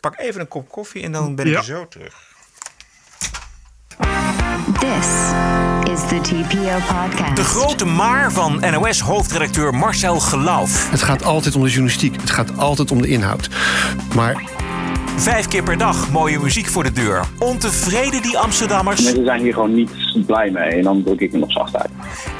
Pak even een kop koffie en dan ben ik Ja. zo terug. This is the TPO podcast. De grote maar van NOS-hoofdredacteur Marcel Gelauf. Het gaat altijd om de journalistiek. Het gaat altijd om de inhoud. Maar Vijf keer per dag mooie muziek voor de deur. Ontevreden die Amsterdammers. Mensen zijn hier gewoon niet blij mee en dan druk ik me nog zacht uit.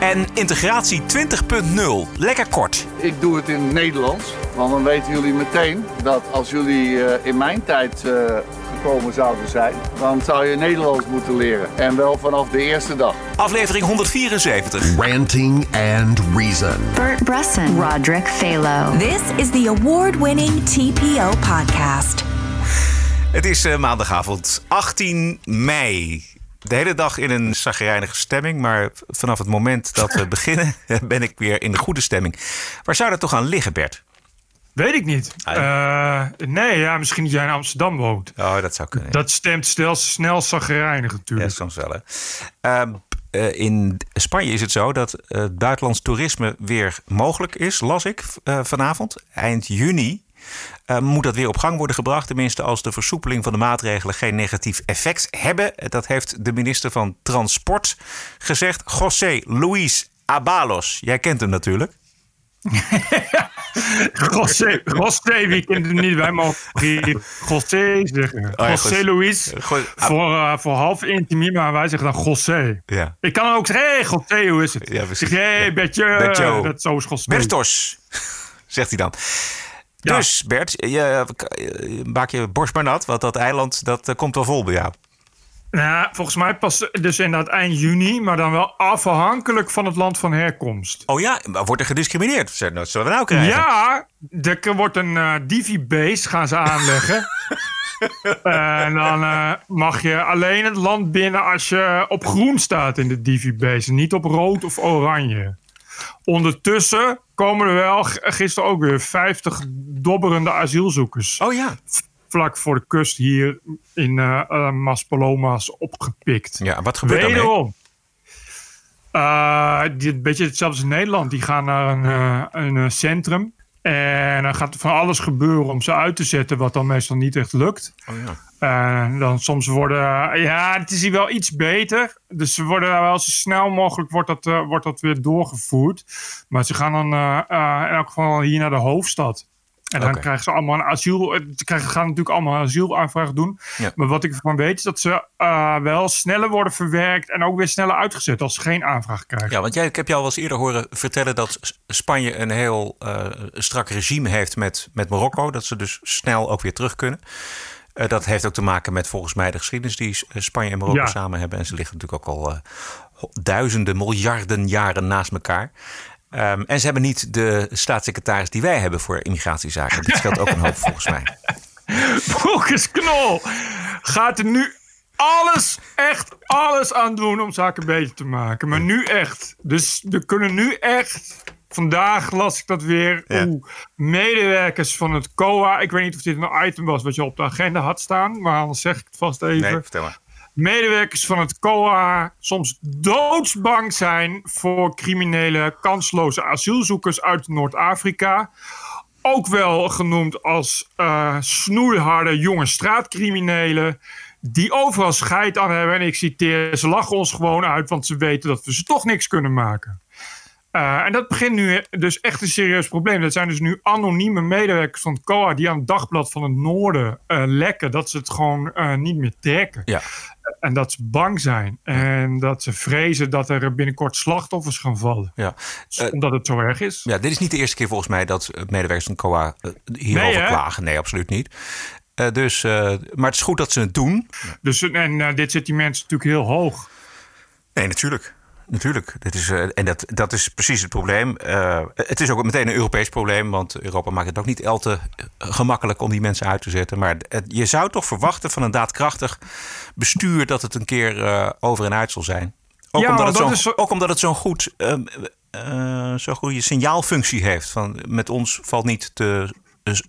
En integratie 20.0 Lekker kort. Ik doe het in het Nederlands, want dan weten jullie meteen dat als jullie eh, in mijn tijd eh, gekomen zouden zijn, dan zou je Nederlands moeten leren. En wel vanaf de eerste dag. Aflevering 174. Ranting and Reason. Bert Bresson, Roderick Phalo. This is the award winning TPO podcast. Het is eh, maandagavond 18 mei. De hele dag in een zagrijnige stemming. Maar vanaf het moment dat we beginnen ben ik weer in de goede stemming. Waar zou dat toch aan liggen, Bert? Weet ik niet. Eh, nee, ja, misschien dat jij in Amsterdam woont. Oh, dat zou kunnen. Dat stemt stel, snel zagrijnig Ja, natuurlijk. soms wel, hè. Ehm, eh, in Spanje is het zo dat eh, buitenlands toerisme weer mogelijk is, las ik vanavond. Eind juni eh, moet dat weer op gang worden gebracht. Tenminste, als de versoepeling van de maatregelen geen negatief effect hebben. Dat heeft de minister van Transport gezegd. José Luis Abalos. Jij kent hem natuurlijk. José, José, wie kent hem niet? Wij mogen José zeggen. Oh ja, José. Luis. Go- Voor, eh, voor half intimie, maar wij zeggen dan José. Ja. Ik kan ook zeggen, hey, José, hoe is het? Ja, precies. Zeg, hey, Bertje. Dat zo is José. Bertos, zegt hij dan. Ja. Dus Bert, je, maak je borst maar nat, want dat eiland dat eh, komt wel vol bij jou. Nou, volgens mij pas dus inderdaad eind juni, maar dan wel afhankelijk van het land van herkomst. Oh ja, maar wordt er gediscrimineerd? Zeg, Wat zullen we nou krijgen? Ja, er wordt een eh Divi-base gaan ze aanleggen. en dan eh, mag je alleen het land binnen als je op groen staat in de Divi-base. Niet op rood of oranje. Ondertussen komen er wel gisteren ook weer 50 dobberende asielzoekers. Oh ja. Vlak voor de kust hier in eh eh, Maspalomas opgepikt. Ja, wat gebeurt daarmee? Wederom. Die, een beetje hetzelfde als in Nederland. Die gaan naar een, een centrum. En dan gaat er van alles gebeuren om ze uit te zetten, wat dan meestal niet echt lukt. Oh ja. Dan soms worden, ja, het is hier wel iets beter. Dus ze worden wel zo snel mogelijk wordt dat, eh, wordt dat weer doorgevoerd. Maar ze gaan dan eh, eh, in elk geval hier naar de hoofdstad. En dan krijgen ze allemaal een asiel. eh, Ze krijgen, gaan natuurlijk allemaal een asielaanvraag doen. Ja. Maar wat ik ervan weet is dat ze eh, wel sneller worden verwerkt. En ook weer sneller uitgezet als ze geen aanvraag krijgen. Ja, want jij, ik heb jou wel eens eerder horen vertellen dat Spanje een heel eh, strak regime heeft met, met Marokko. Dat ze dus snel ook weer terug kunnen. Dat heeft ook te maken met volgens mij de geschiedenis die Spanje en Marokko Ja. samen hebben. En ze liggen natuurlijk ook al duizenden, miljarden jaren naast elkaar. Ehm, en ze hebben niet de staatssecretaris die wij hebben voor immigratiezaken. Dit scheelt ook een hoop volgens mij. Volgens Knol gaat er nu alles, echt alles aan doen om zaken beter te maken. Maar nu echt. Dus we kunnen nu echt. Vandaag las ik dat weer. Ja. Oeh, medewerkers van het COA. Ik weet niet of dit een item was wat je op de agenda had staan. Maar anders zeg ik het vast even. Nee, vertel maar. Medewerkers van het COA soms doodsbang zijn voor criminele, kansloze asielzoekers uit Noord-Afrika. Ook wel genoemd als eh snoeiharde jonge straatcriminelen. Die overal scheid aan hebben. En ik citeer, ze lachen ons gewoon uit, want ze weten dat we ze toch niks kunnen maken. Eh, en dat begint nu dus echt een serieus probleem. Dat zijn dus nu anonieme medewerkers van het COA die aan het dagblad van het Noorden eh, lekken. Dat ze het gewoon niet meer trekken. Ja. En dat ze bang zijn. En dat ze vrezen dat er binnenkort slachtoffers gaan vallen. Ja. Eh, Omdat het zo erg is. Ja, dit is niet de eerste keer volgens mij dat eh, medewerkers van COA eh, hierover Nee, klagen. Nee, absoluut niet. Dus, maar het is goed dat ze het doen. Dus, en dit zit die mensen natuurlijk heel hoog. Nee, natuurlijk. Natuurlijk. Dit is, eh, en dat, dat is precies het probleem. Eh, het is ook meteen een Europees probleem, want Europa maakt het ook niet al te eh, gemakkelijk om die mensen uit te zetten. Maar het- je zou toch verwachten van een daadkrachtig bestuur dat het een keer over en uit zal zijn. Ook, Ja, omdat, het dat zo'n, is ook omdat het zo'n goed, eh, eh, zo'n goede signaalfunctie heeft. Van met ons valt niet te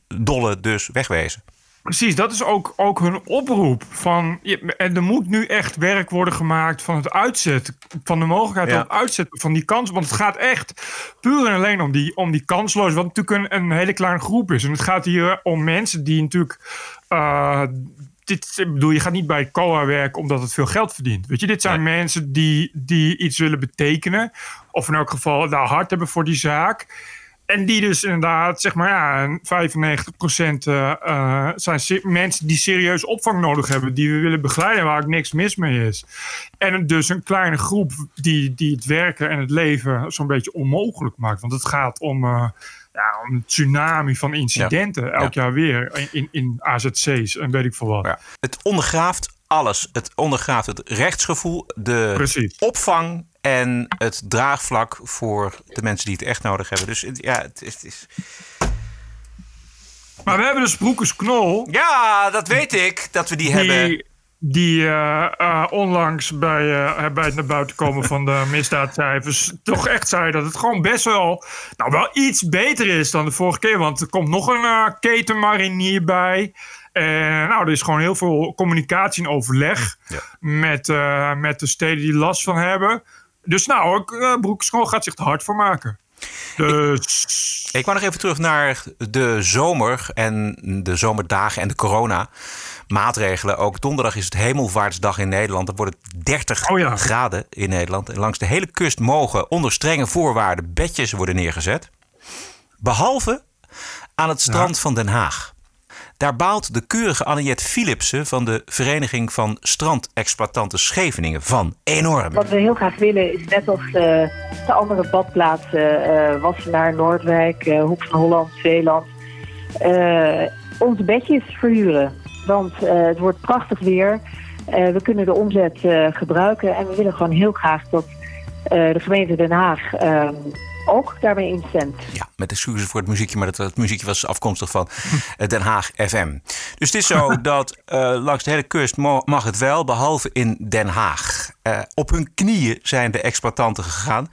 dolle, dus wegwezen. Precies, dat is ook, ook hun oproep. Van, en er moet nu echt werk worden gemaakt van het uitzetten. Van de mogelijkheid Ja. om het uitzetten van die kans. Want het gaat echt puur en alleen om die, om die kansloos. Wat natuurlijk een, een hele kleine groep is. En het gaat hier om mensen die natuurlijk. eh, dit, ik bedoel, je gaat niet bij COA werken omdat het veel geld verdient. Weet je, dit zijn mensen die, die iets willen betekenen. Of in elk geval daar hard hebben voor die zaak. En die dus inderdaad, zeg maar, ja, 95% eh, eh, zijn se- mensen die serieus opvang nodig hebben. Die we willen begeleiden, waar ook niks mis mee is. En dus een kleine groep die, die het werken en het leven zo'n beetje onmogelijk maakt. Want het gaat om, eh, ja, om een tsunami van incidenten elk jaar weer in, in, in AZC's en weet ik veel wat. Ja. Het ondergraaft alles. Het ondergraaft het rechtsgevoel, de Precies. opvang en het draagvlak voor de mensen die het echt nodig hebben. Dus ja, het is, het is- Maar we hebben dus Broekers Knol. ja, dat weet ik dat we die, hebben. Die, eh, eh, onlangs bij, eh, bij het naar buiten komen van de misdaadcijfers toch echt zei dat het gewoon best wel, nou wel iets beter is dan de vorige keer. Want er komt nog een ketenmarinier bij. En nou, er is gewoon heel veel communicatie en overleg met, met de steden die last van hebben. Dus nou, ook, uh, Broekenschool gaat zich er hard voor maken. Dus... Ik wou nog even terug naar de zomer en de zomerdagen en de corona. Maatregelen. Ook donderdag is het Hemelvaartsdag in Nederland. Dan wordt het 30 Oh ja. graden in Nederland. En langs de hele kust mogen onder strenge voorwaarden bedjes worden neergezet. Behalve aan het strand van Den Haag. Daar baalt de keurige Anniette Philipsen van de Vereniging van Strandexploitanten Scheveningen van enorm. Wat we heel graag willen is net als eh, de andere badplaatsen, eh Wassenaar, Noordwijk, eh, Hoek van Holland, Zeeland, onze bedjes verhuren. Want het wordt prachtig weer. We kunnen de omzet gebruiken en we willen gewoon heel graag dat de gemeente Den Haag eh, ook daarmee instemt. Ja, met excuses voor het muziekje, maar dat, dat muziekje was afkomstig van eh, Den Haag FM. Dus het is zo dat eh, langs de hele kust mag het wel, behalve in Den Haag. Eh, op hun knieën zijn de exploitanten gegaan.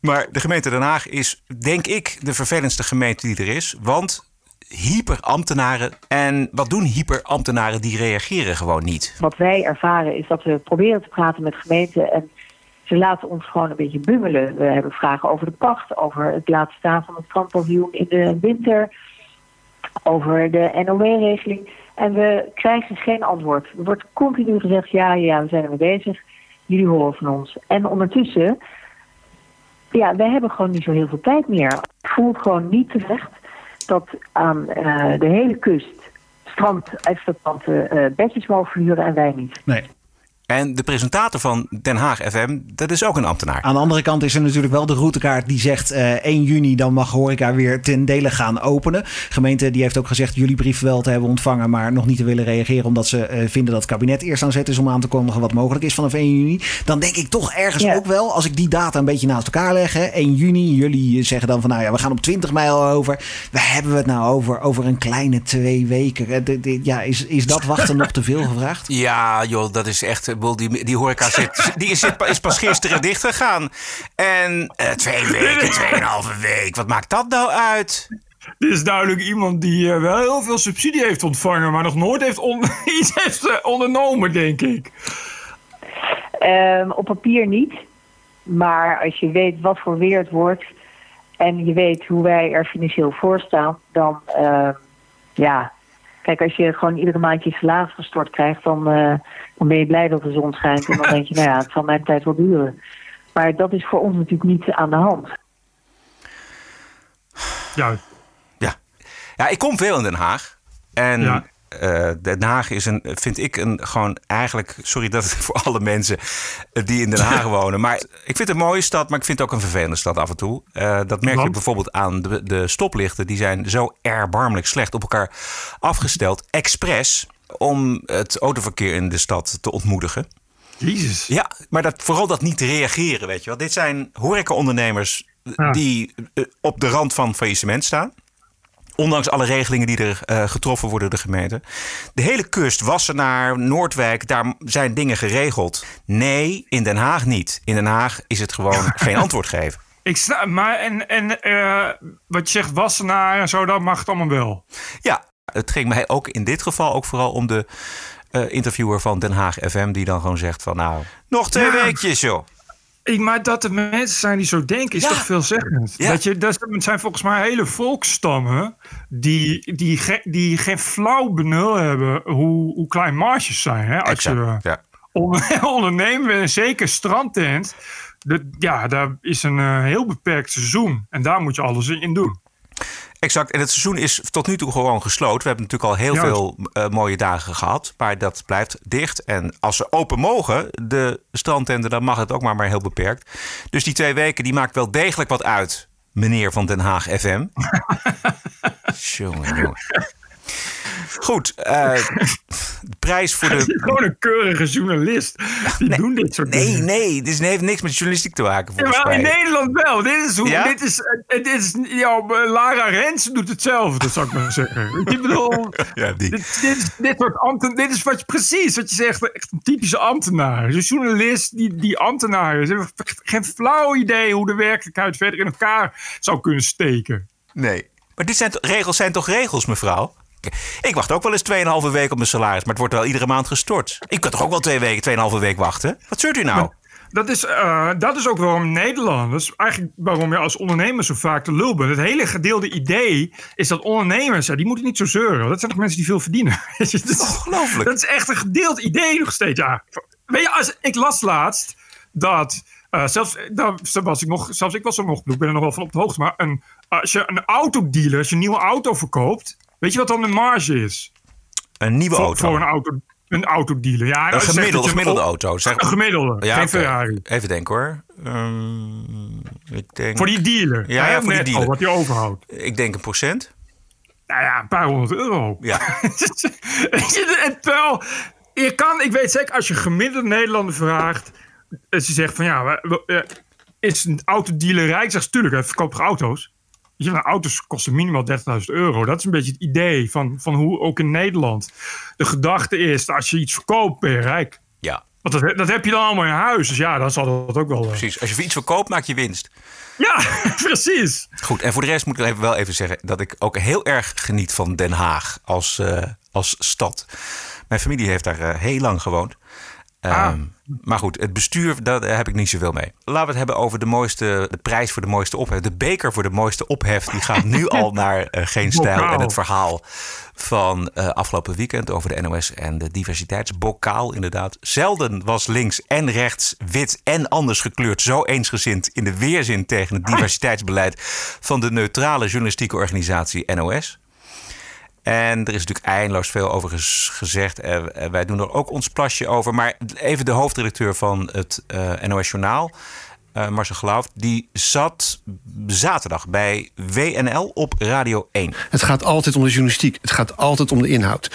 Maar de gemeente Den Haag is, denk ik, de vervelendste gemeente die er is. Want hyperambtenaren. En wat doen hyperambtenaren? Die reageren gewoon niet. Wat wij ervaren is dat we proberen te praten met gemeenten en ze laten ons gewoon een beetje bungelen. We hebben vragen over de pacht, over het laten staan van het strandpaviljoen in de winter, over de NOW-regeling. En we krijgen geen antwoord. Er wordt continu gezegd, ja, ja, we zijn ermee bezig. Jullie horen van ons. En ondertussen, ja, wij hebben gewoon niet zo heel veel tijd meer. Het voelt gewoon niet terecht dat aan eh, de hele kust strandexploitanten eh bedjes mogen verhuren en wij niet. Nee. En de presentator van Den Haag FM, dat is ook een ambtenaar. Aan de andere kant is er natuurlijk wel de routekaart die zegt eh 1 juni dan mag horeca weer ten dele gaan openen. Gemeente die heeft ook gezegd jullie brief wel te hebben ontvangen, maar nog niet te willen reageren omdat ze eh, vinden dat het kabinet eerst aan zet is om aan te kondigen wat mogelijk is vanaf 1 juni. Dan denk ik toch ergens Ja. ook wel, als ik die data een beetje naast elkaar leg, hè, 1 juni, jullie zeggen dan van nou ja, we gaan op 20 mijl over. Waar hebben we het nou over? Over een kleine twee weken. Eh, de- de- Ja, is, is dat wachten nog te veel gevraagd? Ja, joh, dat is echt. Bedoel, Die, die horeca zit, die is, is pas gisteren dicht gegaan. En eh, twee weken, tweeënhalve week. Wat maakt dat nou uit? Dit is duidelijk iemand die eh, wel heel veel subsidie heeft ontvangen, maar nog nooit heeft on- iets heeft eh, ondernomen, denk ik. Ehm, op papier niet. Maar als je weet wat voor weer het wordt en je weet hoe wij er financieel voor staan, dan ehm, ja. Kijk, als je gewoon iedere maand je salaris gestort krijgt, dan, eh, dan ben je blij dat de zon schijnt. En dan denk je, nou ja, het zal mijn tijd wel duren. Maar dat is voor ons natuurlijk niet aan de hand. Ja, Ja. ja, ik kom veel in Den Haag. En Ja. eh, Den Haag is een, vind ik, een gewoon eigenlijk, sorry dat het voor alle mensen eh, die in Den Haag wonen. Maar ik vind het een mooie stad, maar ik vind het ook een vervelende stad af en toe. Eh, dat merk je bijvoorbeeld aan de, de stoplichten. Die zijn zo erbarmelijk slecht op elkaar afgesteld. Expres om het autoverkeer in de stad te ontmoedigen. Jezus. Ja, maar dat, vooral dat niet reageren, weet je wel. Dit zijn horecaondernemers Ja. die eh, op de rand van faillissement staan. Ondanks alle regelingen die er eh, getroffen worden door de gemeente. De hele kust, Wassenaar, Noordwijk, daar zijn dingen geregeld. Nee, in Den Haag niet. In Den Haag is het gewoon geen antwoord geven. Ik sta, maar en, en eh, wat je zegt, Wassenaar en zo, dat mag het allemaal wel. Ja, Het ging mij ook in dit geval ook vooral om de uh, interviewer van Den Haag FM... die dan gewoon zegt van nou, nog twee ja. weekjes joh. Ik, maar dat er mensen zijn die zo denken, is ja. toch veelzeggend. Ja. Dat je, dat zijn volgens mij hele volkstammen die, die, ge, die geen flauw benul hebben hoe, hoe klein marges zijn. Hè? Als exact. je ja. ondernemen, en zeker strandtent, de, ja, daar is een uh, heel beperkt seizoen. En daar moet je alles in doen. Exact. En het seizoen is tot nu toe gewoon gesloten. We hebben natuurlijk al heel veel uh, mooie dagen gehad. Maar dat blijft dicht. En als ze open mogen, de strandtenten, dan mag het ook maar, maar heel beperkt. Dus die twee weken, die maakt wel degelijk wat uit, meneer van Den Haag FM. jongen, jongen. Goed, uh, de prijs voor de... Gewoon een keurige journalist. Die nee, doen dit soort nee, dingen. Nee, dit heeft niks met journalistiek te maken volgens ja, maar in Nederland wel. Dit is hoe... Ja? Dit is, dit is, ja, Lara Rens doet hetzelfde, zou ik maar zeggen. Ik bedoel... Ja, die. Dit, dit, is, dit, wordt ambten, dit is wat je, precies wat je zegt. Echt een typische ambtenaar. Een journalist die, die ambtenaar is. Ze hebben geen flauw idee hoe de werkelijkheid verder in elkaar zou kunnen steken. Nee. Maar dit zijn, regels zijn toch regels, mevrouw? Ik wacht ook wel eens 2,5 week op mijn salaris, maar het wordt wel iedere maand gestort. Ik kan toch ook wel twee weken, 2,5 week wachten? Wat zeurt u nou? Maar dat is, uh, dat is ook waarom Nederland, dat is eigenlijk waarom je als ondernemer zo vaak te lul bent. Het hele gedeelde idee is dat ondernemers, ja, die moeten niet zo zeuren. Dat zijn toch mensen die veel verdienen. dat is ongelooflijk. Dat is echt een gedeeld idee nog steeds. Ja. Weet je, als, ik las laatst dat uh, zelfs, daar was ik nog, zelfs ik was er nog, ik ben er nog wel van op de hoogte, maar een, als je een autodealer, als je een nieuwe auto verkoopt, Weet je wat dan de marge is? Een nieuwe voor, auto? Voor een, auto, een autodealer. Ja, een gemiddelde, gemiddelde auto. Zeg een gemiddelde, ja, geen okay. Ferrari. Even denken hoor. Um, ik denk... Voor die dealer. Ja, ja voor die dealer. wat je overhoudt. Ik denk een procent. Nou ja, een paar honderd euro. Ja. en terwijl, je kan, ik weet zeker, als je gemiddelde Nederlander vraagt... Ze zegt van ja, is een autodealer rijk? Zegt tuurlijk, hij verkoopt auto's. Je, auto's kosten minimaal 30.000 euro. Dat is een beetje het idee van, van hoe ook in Nederland de gedachte is: als je iets verkoopt, ben je rijk. Ja. Want dat, dat heb je dan allemaal in huis. Dus ja, dan zal dat ook wel. Precies. Als je iets verkoopt, maak je winst. Ja, precies. Goed. En voor de rest moet ik even wel even zeggen dat ik ook heel erg geniet van Den Haag als, uh, als stad. Mijn familie heeft daar uh, heel lang gewoond. Ah. Um, maar goed, het bestuur, daar heb ik niet zoveel mee. Laten we het hebben over de mooiste, de prijs voor de mooiste ophef. De beker voor de mooiste ophef, die gaat nu al naar uh, Geen Stijl. Bokaal. En het verhaal van uh, afgelopen weekend over de NOS en de diversiteitsbokaal. Inderdaad, zelden was links en rechts, wit en anders gekleurd zo eensgezind in de weerzin tegen het diversiteitsbeleid van de neutrale journalistieke organisatie NOS. En er is natuurlijk eindeloos veel over gezegd. Uh, wij doen er ook ons plasje over. Maar even de hoofdredacteur van het uh, NOS Journaal, uh, Marcel Geloof, die zat zaterdag bij WNL op Radio 1. Het gaat altijd om de journalistiek. Het gaat altijd om de inhoud.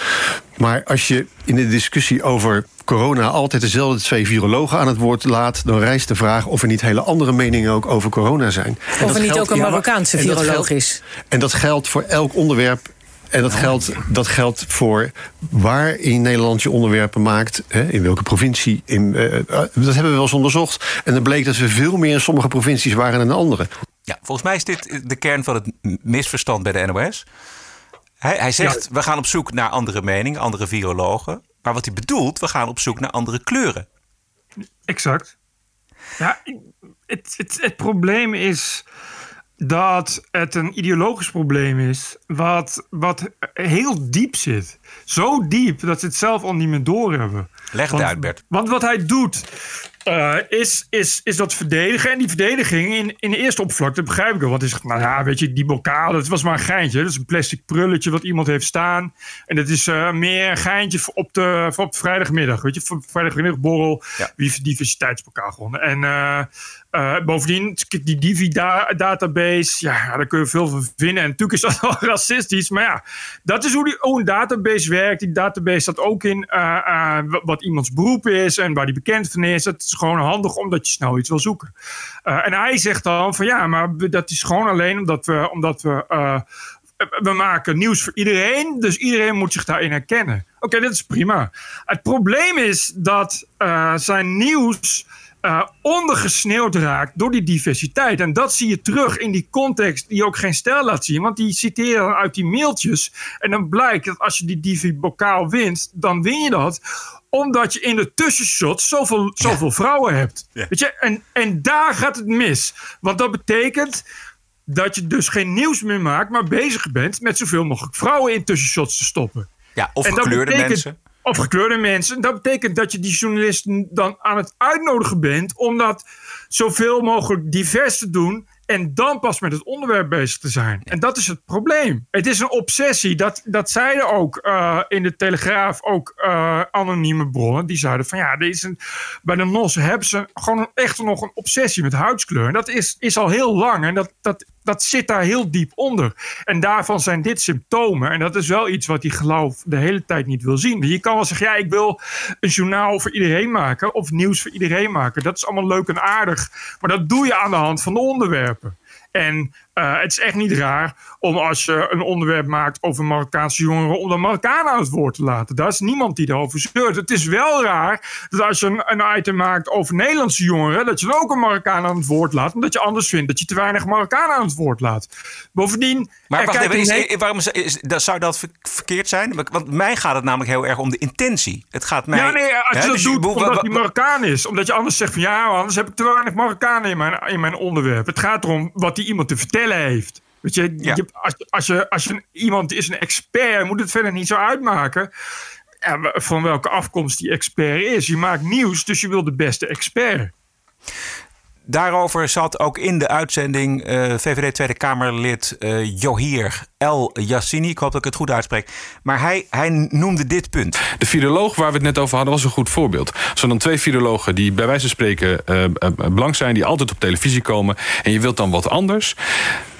Maar als je in de discussie over corona altijd dezelfde twee virologen aan het woord laat, dan rijst de vraag of er niet hele andere meningen ook over corona zijn. Of er niet geldt, ook een Marokkaanse ja, viroloog is. En dat geldt voor elk onderwerp en dat, geldt, dat geldt voor waar in Nederland je onderwerpen maakt. Hè, in welke provincie. In, uh, dat hebben we wel eens onderzocht. En dan bleek dat we veel meer in sommige provincies waren dan in andere. Ja, volgens mij is dit de kern van het misverstand bij de NOS. Hij, hij zegt, ja. we gaan op zoek naar andere meningen, andere virologen. Maar wat hij bedoelt, we gaan op zoek naar andere kleuren. Exact. Ja, het, het, het probleem is dat het een ideologisch probleem is, wat, wat heel diep zit. Zo diep dat ze het zelf al niet meer doorhebben. Leg het uit, Bert. Want wat hij doet, uh, is, is, is dat verdedigen. En die verdediging in, in de eerste oppervlakte begrijp ik wel. Want hij zegt, nou ja, weet je, die bokaal, dat was maar een geintje. Dat is een plastic prulletje wat iemand heeft staan. En dat is uh, meer een geintje op de, op vrijdagmiddag. Weet je, voor vrijdagmiddagborrel. Ja. Wie heeft diversiteitsbokaal gewonnen. En uh, uh, bovendien, die Divi-database, ja, daar kun je veel van vinden. En natuurlijk is dat wel racistisch, maar ja, dat is hoe, die, een database werkt. Die database staat ook in uh, uh, wat iemands beroep is en waar die bekend van is. Het is gewoon handig omdat je snel iets wil zoeken. En hij zegt dan van ja, maar dat is gewoon alleen omdat we, omdat we we maken nieuws voor iedereen, dus iedereen moet zich daarin herkennen. Oké, dat is prima. Het probleem is dat zijn nieuws uh, ondergesneeuwd raakt door die diversiteit. En dat zie je terug in die context die ook geen stijl laat zien. Want die citeren dan uit die mailtjes. En dan blijkt dat als je die divi-bokaal wint, dan win je dat omdat je in de tussenshots zoveel, zoveel vrouwen hebt. Weet je? En, en daar gaat het mis. Want dat betekent dat je dus geen nieuws meer maakt, maar bezig bent met zoveel mogelijk vrouwen in tussenshots te stoppen. Ja, of gekleurde mensen. Of gekleurde mensen. Dat betekent dat je die journalisten dan aan het uitnodigen bent om dat zoveel mogelijk divers te doen. En dan pas met het onderwerp bezig te zijn. En dat is het probleem. Het is een obsessie. Dat, dat zeiden ook uh, in de Telegraaf ook uh, anonieme bronnen. Die zeiden van ja, deze, bij de NOS hebben ze gewoon echt nog een obsessie met huidskleur. En dat is, is al heel lang. En dat, dat dat zit daar heel diep onder. En daarvan zijn dit symptomen. En dat is wel iets wat die geloof de hele tijd niet wil zien. Je kan wel zeggen, ja, ik wil een journaal voor iedereen maken. Of nieuws voor iedereen maken. Dat is allemaal leuk en aardig. Maar dat doe je aan de hand van de onderwerpen. En uh, het is echt niet raar om als je een onderwerp maakt over Marokkaanse jongeren, om de Marokkanen aan het woord te laten. Daar is niemand die erover zeurt. Het is wel raar dat als je een, een, item maakt over Nederlandse jongeren, dat je dan ook een Marokkaan aan het woord laat, omdat je anders vindt dat je te weinig Marokkanen aan het woord laat. Bovendien. Maar wacht even, is, waarom is, zou dat verkeerd zijn? Want mij gaat het namelijk heel erg om de intentie. Het gaat mij. Ja, nee, als je dat dus doet omdat hij Marokkaan is. Omdat je anders zegt van ja, anders heb ik te weinig Marokkanen in mijn, in mijn onderwerp. Het gaat erom wat die iemand te vertellen heeft. Weet je, je als, als, je, als je iemand is een expert, moet het verder niet zo uitmaken van welke afkomst die expert is. Je maakt nieuws, dus je wil de beste expert. Daarover zat ook in de uitzending uh, eh, VVD Tweede Kamerlid uh, Johir El Yassini. Ik hoop dat ik het goed uitspreek. Maar hij, hij noemde dit punt. De viroloog waar we het net over hadden was een goed voorbeeld. Zo dan twee virologen die bij wijze van spreken uh, blank zijn... die altijd op televisie komen en je wilt dan wat anders.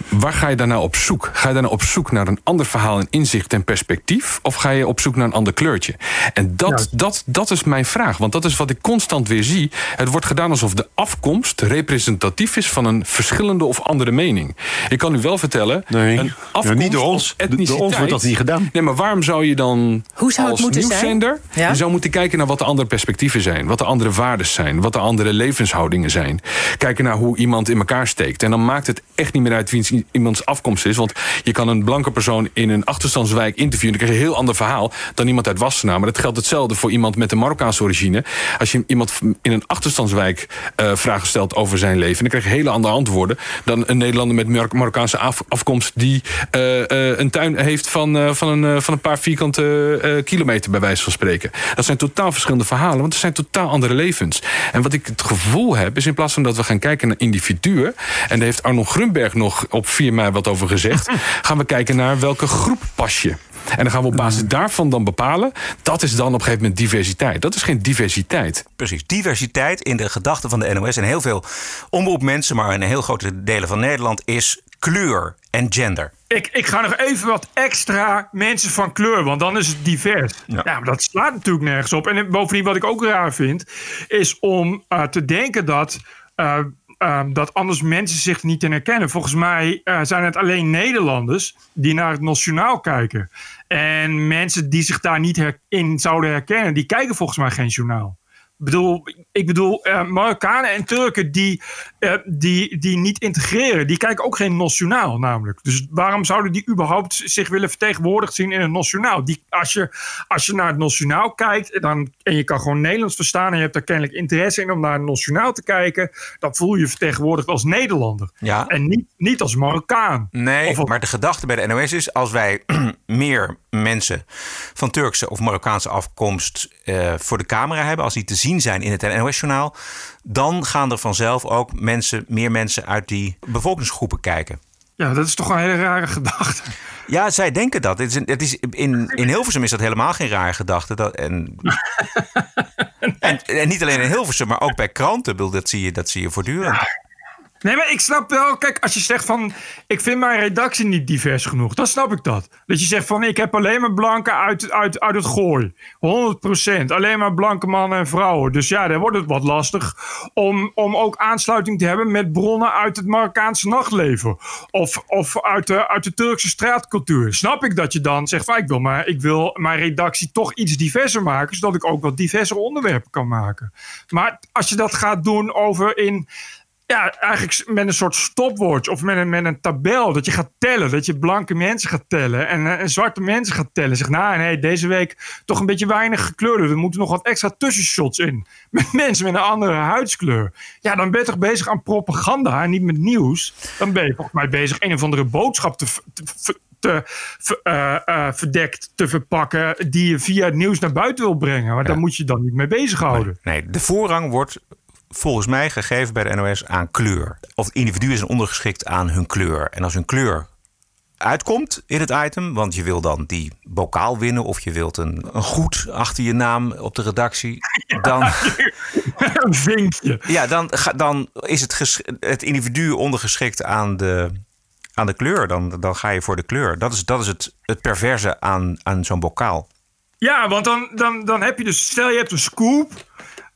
Waar ga je daar nou op zoek? Ga je daar nou op zoek naar een ander verhaal en inzicht en perspectief? Of ga je op zoek naar een ander kleurtje? En dat, dat, dat is mijn vraag. Want dat is wat ik constant weer zie. Het wordt gedaan alsof de afkomst representatief is... van een verschillende of andere mening. Ik kan u wel vertellen... Nee, een afkomst niet door ons. Door ons wordt dat niet gedaan. Nee, maar waarom zou je dan Hoe zou als het nieuwszender... Ja? Je zou moeten kijken naar wat de andere perspectieven zijn. Wat de andere waarden zijn. Wat de andere levenshoudingen zijn. Kijken naar hoe iemand in elkaar steekt. En dan maakt het echt niet meer uit wie iemands afkomst is. Want je kan een blanke persoon in een achterstandswijk interviewen... en dan krijg je een heel ander verhaal dan iemand uit Wassenaar. Maar dat geldt hetzelfde voor iemand met een Marokkaanse origine. Als je iemand in een achterstandswijk uh, vragen stelt over zijn leven... dan krijg je hele andere antwoorden... dan een Nederlander met Marokkaanse afkomst... die uh, een tuin heeft van, van, een, van een paar vierkante kilometer... bij wijze van spreken. Dat zijn totaal verschillende verhalen... want het zijn totaal andere levens. En wat ik het gevoel heb, is in plaats van dat we gaan kijken naar individuen... en daar heeft Arno Grunberg nog op 4 mei wat over gezegd... gaan we kijken naar welke groep pas je. En dan gaan we op basis daarvan dan bepalen. Dat is dan op een gegeven moment diversiteit. Dat is geen diversiteit. Precies. Diversiteit in de gedachten van de NOS en heel veel omroepmensen, maar in heel grote delen van Nederland is kleur en gender. Ik, ik ga nog even wat extra mensen van kleur, want dan is het divers. Ja. maar dat slaat natuurlijk nergens op. En bovendien, wat ik ook raar vind, is om uh, te denken dat. Uh, um, dat anders mensen zich niet in herkennen. Volgens mij uh, zijn het alleen Nederlanders die naar het nationaal kijken. En mensen die zich daar niet in zouden herkennen, die kijken volgens mij geen journaal bedoel, ik bedoel, uh, Marokkanen en Turken die, uh, die, die niet integreren, die kijken ook geen nationaal namelijk. Dus waarom zouden die überhaupt zich willen vertegenwoordigd zien in een nationaal? Die, als, je, als je naar het nationaal kijkt dan, en je kan gewoon Nederlands verstaan en je hebt daar kennelijk interesse in om naar het nationaal te kijken, dan voel je je vertegenwoordigd als Nederlander. Ja. En niet, niet als Marokkaan. Nee, maar de gedachte bij de NOS is, als wij meer mensen van Turkse of Marokkaanse afkomst uh, voor de camera hebben, als die te zien zijn in het NOS-journaal, dan gaan er vanzelf ook mensen, meer mensen uit die bevolkingsgroepen kijken. Ja, dat is toch een hele rare gedachte. Ja, zij denken dat. Het is, het is, in, in Hilversum is dat helemaal geen rare gedachte. Dat, en, en, en, niet alleen in Hilversum, maar ook bij kranten. Dat zie je, dat zie je voortdurend. Nee, maar ik snap wel, kijk, als je zegt van, ik vind mijn redactie niet divers genoeg, dan snap ik dat. Dat je zegt van, ik heb alleen maar blanken uit, uit, uit het gooi. 100%. Alleen maar blanke mannen en vrouwen. Dus ja, dan wordt het wat lastig om, om ook aansluiting te hebben met bronnen uit het Marokkaanse nachtleven. Of, of uit, de, uit de Turkse straatcultuur. Snap ik dat je dan zegt van, ik wil, maar, ik wil mijn redactie toch iets diverser maken, zodat ik ook wat diverser onderwerpen kan maken. Maar als je dat gaat doen over in ja, eigenlijk met een soort stopwatch of met een, met een tabel. Dat je gaat tellen. Dat je blanke mensen gaat tellen en, eh, en zwarte mensen gaat tellen. Zeg, nou nee, deze week toch een beetje weinig gekleurde. Er moeten nog wat extra tussenshots in. Met mensen met een andere huidskleur. Ja, dan ben je toch bezig aan propaganda en niet met nieuws. Dan ben je volgens mij bezig een of andere boodschap te, te, te uh, uh, verdekt te verpakken. die je via het nieuws naar buiten wil brengen. Maar daar moet je dan niet mee bezighouden. Nee, nee, de voorrang wordt volgens mij gegeven bij de NOS aan kleur. Of het individu is ondergeschikt aan hun kleur. En als hun kleur uitkomt in het item, want je wil dan die bokaal winnen of je wilt een, een goed achter je naam op de redactie, dan. een vinkje. Ja, dan, dan is het, het individu ondergeschikt aan de, aan de kleur. Dan, dan ga je voor de kleur. Dat is, dat is het, het perverse aan, aan zo'n bokaal. Ja, want dan, dan, dan heb je dus, stel je hebt een scoop.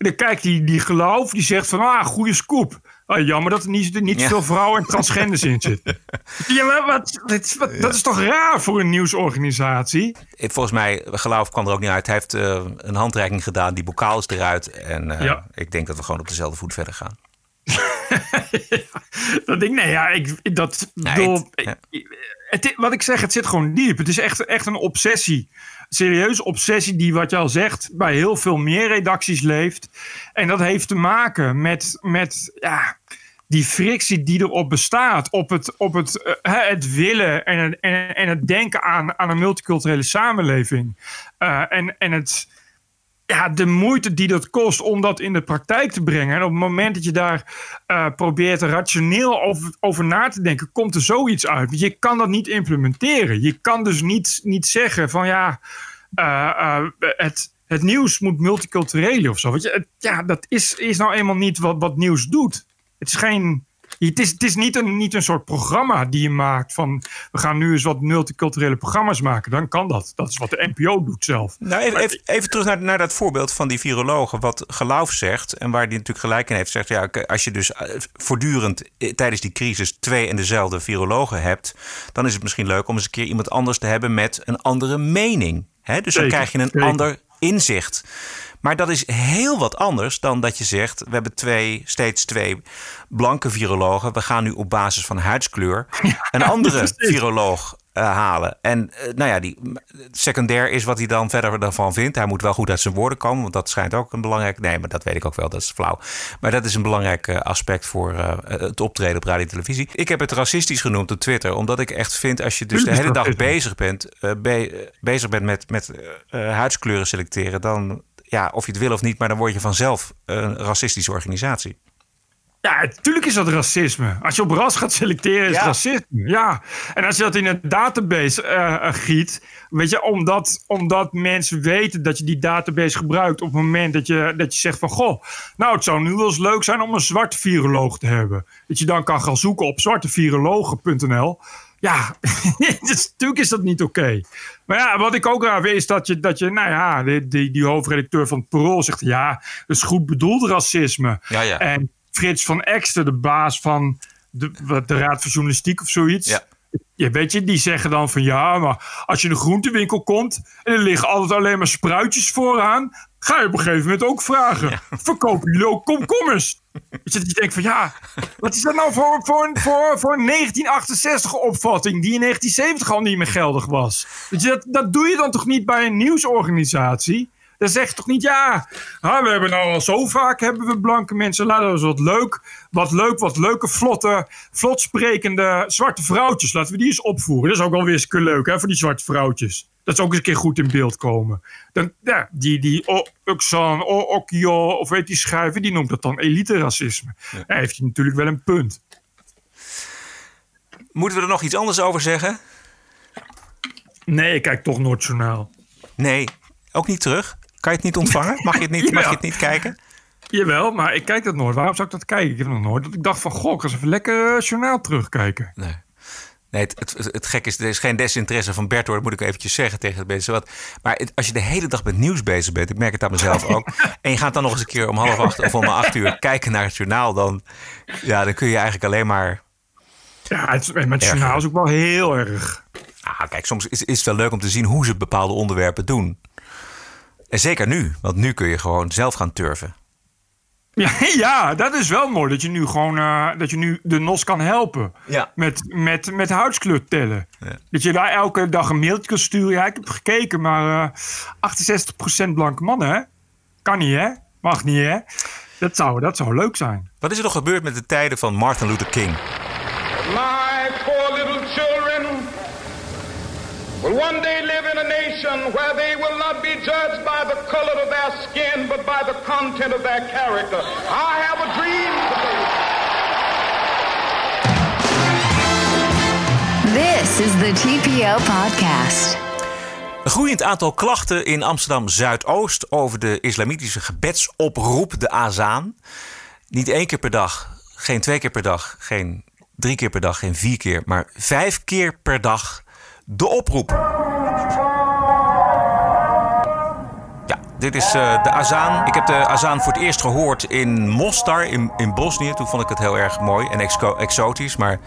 En dan kijkt die, die geloof, die zegt van, ah, goede scoop. Oh, jammer dat er niet, niet ja. veel vrouwen en transgenders in zitten. Ja, maar wat, wat, wat, dat is toch raar voor een nieuwsorganisatie? Volgens mij, geloof kwam er ook niet uit. Hij heeft uh, een handreiking gedaan, die bokaal is eruit. En uh, ja. ik denk dat we gewoon op dezelfde voet verder gaan. dat denk nee, ja, ik, dat nee, bedoel, het, ja. het, wat ik zeg, het zit gewoon diep. Het is echt, echt een obsessie serieuze obsessie die, wat je al zegt, bij heel veel meer redacties leeft. En dat heeft te maken met, met ja, die frictie die erop bestaat. Op het, op het, uh, het willen en en, en het denken aan, aan een multiculturele samenleving. Uh, en, en het ja, de moeite die dat kost om dat in de praktijk te brengen. En op het moment dat je daar uh, probeert rationeel over, over na te denken, komt er zoiets uit. Want je kan dat niet implementeren. Je kan dus niet, niet zeggen van ja, uh, uh, het, het nieuws moet multicultureel of zo. Weet je, ja, dat is, is nou eenmaal niet wat, wat nieuws doet. Het is geen het is, het is niet, een, niet een soort programma die je maakt van we gaan nu eens wat multiculturele programma's maken. Dan kan dat. Dat is wat de NPO doet zelf. Nou, even, even, even terug naar, naar dat voorbeeld van die virologen. Wat Geloof zegt en waar die natuurlijk gelijk in heeft. Zegt ja, als je dus eh, voortdurend eh, tijdens die crisis twee en dezelfde virologen hebt. dan is het misschien leuk om eens een keer iemand anders te hebben met een andere mening. He, dus dan krijg je een ander inzicht. Maar dat is heel wat anders dan dat je zegt: we hebben twee, steeds twee blanke virologen. We gaan nu op basis van huidskleur een andere viroloog uh, halen. En uh, nou ja, die, secundair is wat hij dan verder daarvan vindt. Hij moet wel goed uit zijn woorden komen, want dat schijnt ook een belangrijk. Nee, maar dat weet ik ook wel, dat is flauw. Maar dat is een belangrijk uh, aspect voor het optreden op radio en televisie. Ik heb het racistisch genoemd op Twitter, omdat ik echt vind als je dus de hele dag bezig bent, be bezig bent met, met huidskleuren selecteren, dan ja, of je het wil of niet, maar dan word je vanzelf een racistische organisatie. Ja, natuurlijk is dat racisme. Als je op ras gaat selecteren, is ja. racisme. Ja. En als je dat in een database uh, giet, weet je, omdat, omdat mensen weten dat je die database gebruikt op het moment dat je, dat je zegt van goh, nou, het zou nu wel eens leuk zijn om een zwarte viroloog te hebben. Dat je dan kan gaan zoeken op zwartevirologen.nl. Ja, dus, natuurlijk is dat niet oké. Okay. Maar ja, wat ik ook raar vind is dat je, dat je nou ja, die, die, die hoofdredacteur van het Parool zegt, ja, dat is goed bedoeld racisme. Ja, ja. En Frits van Ekster, de baas van de, de Raad van Journalistiek of zoiets. Ja. Ja, weet je, die zeggen dan van ja, maar als je in een groentewinkel komt en er liggen altijd alleen maar spruitjes vooraan, ga je op een gegeven moment ook vragen: ja. verkopen jullie ook komkommers? Dus je denkt van ja, wat is dat nou voor, voor, voor, voor een 1968 opvatting die in 1970 al niet meer geldig was? Je, dat, dat doe je dan toch niet bij een nieuwsorganisatie? Dan zeg je toch niet, ja, we hebben nou al zo vaak hebben we blanke mensen. Laten we eens wat leuk, wat leuk, wat leuke, vlotte, vlot sprekende zwarte vrouwtjes. Laten we die eens opvoeren. Dat is ook alweer eens leuk, hè, voor die zwarte vrouwtjes. Dat ze ook eens een keer goed in beeld komen. Dan, ja, die, die Oxan, Okio, of weet die schrijver, die noemt dat dan elite racisme. Ja. Daar heeft hij natuurlijk wel een punt. Moeten we er nog iets anders over zeggen? Nee, ik kijk toch Noordjournaal. Nee, ook niet terug? Kan je het niet ontvangen? Mag je het niet, mag je het niet kijken? Jawel, maar ik kijk dat nooit. Waarom zou ik dat kijken? Ik heb nog nooit dat ik dacht van... Goh, ik ga eens even lekker uh, journaal terugkijken. Nee. Nee, het, het, het, gek is, er is geen desinteresse van Bert hoor, dat moet ik eventjes zeggen tegen het mensen. Wat. Maar het, als je de hele dag met nieuws bezig bent, ik merk het aan mezelf ook. en je gaat dan nog eens een keer om half acht of om acht uur kijken naar het journaal, dan, ja, dan kun je eigenlijk alleen maar. Ja, het, met het journaal is ook wel heel erg. Ah, kijk, soms is, is het wel leuk om te zien hoe ze bepaalde onderwerpen doen. En zeker nu, want nu kun je gewoon zelf gaan turven. Ja, ja, dat is wel mooi. Dat je nu gewoon uh, dat je nu de NOS kan helpen. Ja. Met, met, met huidskleur tellen. Ja. Dat je daar elke dag een mailtje kan sturen. Ja, ik heb gekeken, maar uh, 68% blanke mannen, hè? Kan niet, hè? Mag niet, hè? Dat zou, dat zou leuk zijn. Wat is er nog gebeurd met de tijden van Martin Luther King? My four little children will one day live in a nation where they will not be judged by the color of their skin, but by the content of their character. I have a dream This is the TPO podcast. Een groeiend aantal klachten in Amsterdam Zuidoost over de islamitische gebedsoproep, de azaan. Niet één keer per dag, geen twee keer per dag, geen drie keer per dag, geen vier keer, maar vijf keer per dag de oproep. Dit is uh, de azaan. Ik heb de azaan voor het eerst gehoord in Mostar, in, in Bosnië. Toen vond ik het heel erg mooi en exo exotisch. Maar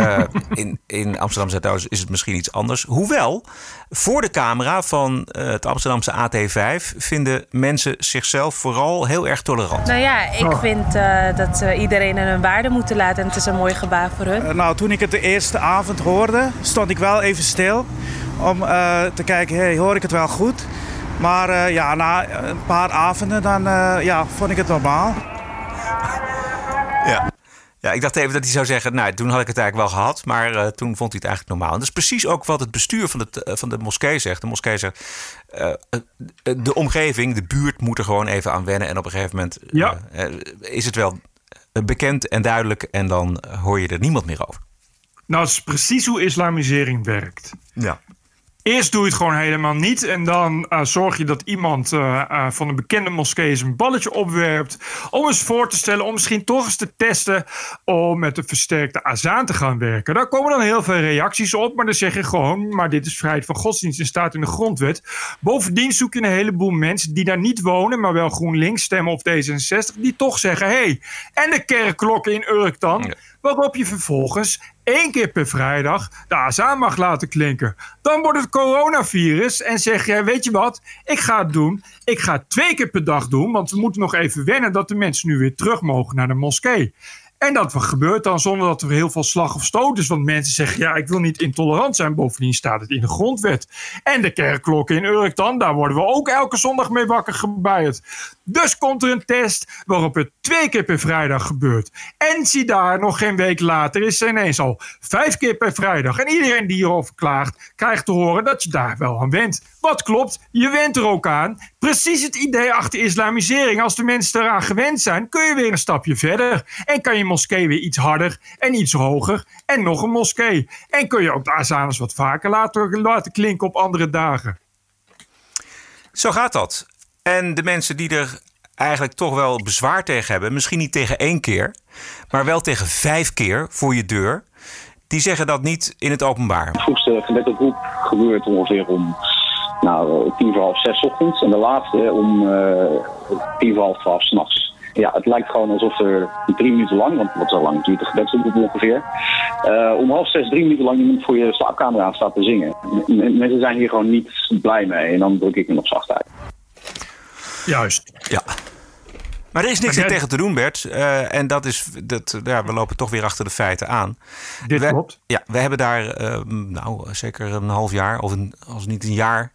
uh, in, in Amsterdam Zuidoost is het misschien iets anders. Hoewel, voor de camera van uh, het Amsterdamse AT5 vinden mensen zichzelf vooral heel erg tolerant. Nou ja, ik oh. vind uh, dat uh, iedereen hun waarde moeten laten. En het is een mooi gebaar voor hun. nou, toen ik het de eerste avond hoorde, stond ik wel even stil. Om te kijken, hey, hoor ik het wel goed? Maar ja, na een paar avonden dan ja, vond ik het normaal. Ja. Ja, ik dacht even dat hij zou zeggen, nou, toen had ik het eigenlijk wel gehad, maar uh, toen vond hij het eigenlijk normaal. En dat is precies ook wat het bestuur van, het, uh, van de moskee zegt. De moskee zegt, uh, de omgeving, de buurt moet er gewoon even aan wennen. En op een gegeven moment ja. is het wel bekend en duidelijk en dan hoor je er niemand meer over. Nou, dat is precies hoe islamisering werkt. Ja. Eerst doe je het gewoon helemaal niet. En dan uh, zorg je dat iemand uh, uh, van een bekende moskee eens een balletje opwerpt. Om eens voor te stellen, om misschien toch eens te testen. om met een versterkte azaan te gaan werken. Daar komen dan heel veel reacties op. Maar dan zeg je gewoon: maar dit is vrijheid van godsdienst en staat in de grondwet. Bovendien zoek je een heleboel mensen die daar niet wonen. maar wel GroenLinks stemmen of D66. die toch zeggen: hé, hey, en de kerkklokken in Urk dan. Ja. Waarop je vervolgens één keer per vrijdag de azaan mag laten klinken. Dan wordt het coronavirus en zeg je, weet je wat, ik ga het doen. Ik ga het twee keer per dag doen, want we moeten nog even wennen dat de mensen nu weer terug mogen naar de moskee. En dat gebeurt dan zonder dat er heel veel slag of stoot is. Want mensen zeggen, ja, ik wil niet intolerant zijn. Bovendien staat het in de grondwet. En de kerkklokken in Urk dan, daar worden we ook elke zondag mee wakker gebuierd. Dus komt er een test waarop het twee keer per vrijdag gebeurt. En zie daar, nog geen week later is er ineens al vijf keer per vrijdag. En iedereen die hierover klaagt, krijgt te horen dat je daar wel aan went. Wat klopt, je went er ook aan. Precies het idee achter islamisering. Als de mensen eraan gewend zijn, kun je weer een stapje verder. En kan je moskee weer iets harder en iets hoger. En nog een moskee. En kun je ook de azaners wat vaker laten, laten klinken op andere dagen. Zo gaat dat. En de mensen die er eigenlijk toch wel bezwaar tegen hebben, misschien niet tegen één keer, maar wel tegen vijf keer voor je deur, die zeggen dat niet in het openbaar. De vroegste gebedsoproep gebeurt ongeveer om nou, tien voor half zes ochtends en de laatste om uh, tien voor half twaalf s'nachts. Ja, het lijkt gewoon alsof er drie minuten lang, want wat zo lang duurt de gebedsoproep ongeveer, uh, om half zes, drie minuten lang iemand voor je slaapkamer aan staat te zingen. M mensen zijn hier gewoon niet blij mee en dan druk ik hem op zachtheid. Juist. Ja. Maar er is niks jij... tegen te doen, Bert. Uh, en dat is, dat, ja, we lopen toch weer achter de feiten aan. Dit we, klopt. Ja, we hebben daar, uh, nou, zeker een half jaar, of een, als niet een jaar,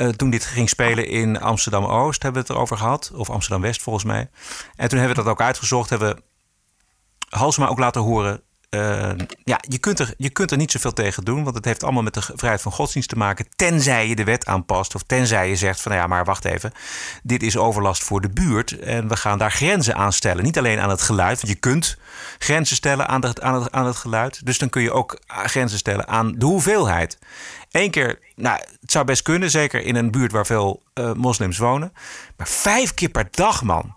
uh, toen dit ging spelen in Amsterdam-Oost, hebben we het erover gehad. Of Amsterdam-West, volgens mij. En toen hebben we dat ook uitgezocht, hebben we Halsema ook laten horen uh, ja, je kunt, er, je kunt er niet zoveel tegen doen, want het heeft allemaal met de vrijheid van godsdienst te maken. Tenzij je de wet aanpast of tenzij je zegt van nou ja, maar wacht even, dit is overlast voor de buurt en we gaan daar grenzen aan stellen. Niet alleen aan het geluid, want je kunt grenzen stellen aan, aan, het, aan het geluid. Dus dan kun je ook grenzen stellen aan de hoeveelheid. Eén keer, nou, het zou best kunnen, zeker in een buurt waar veel uh, moslims wonen. Maar vijf keer per dag, man.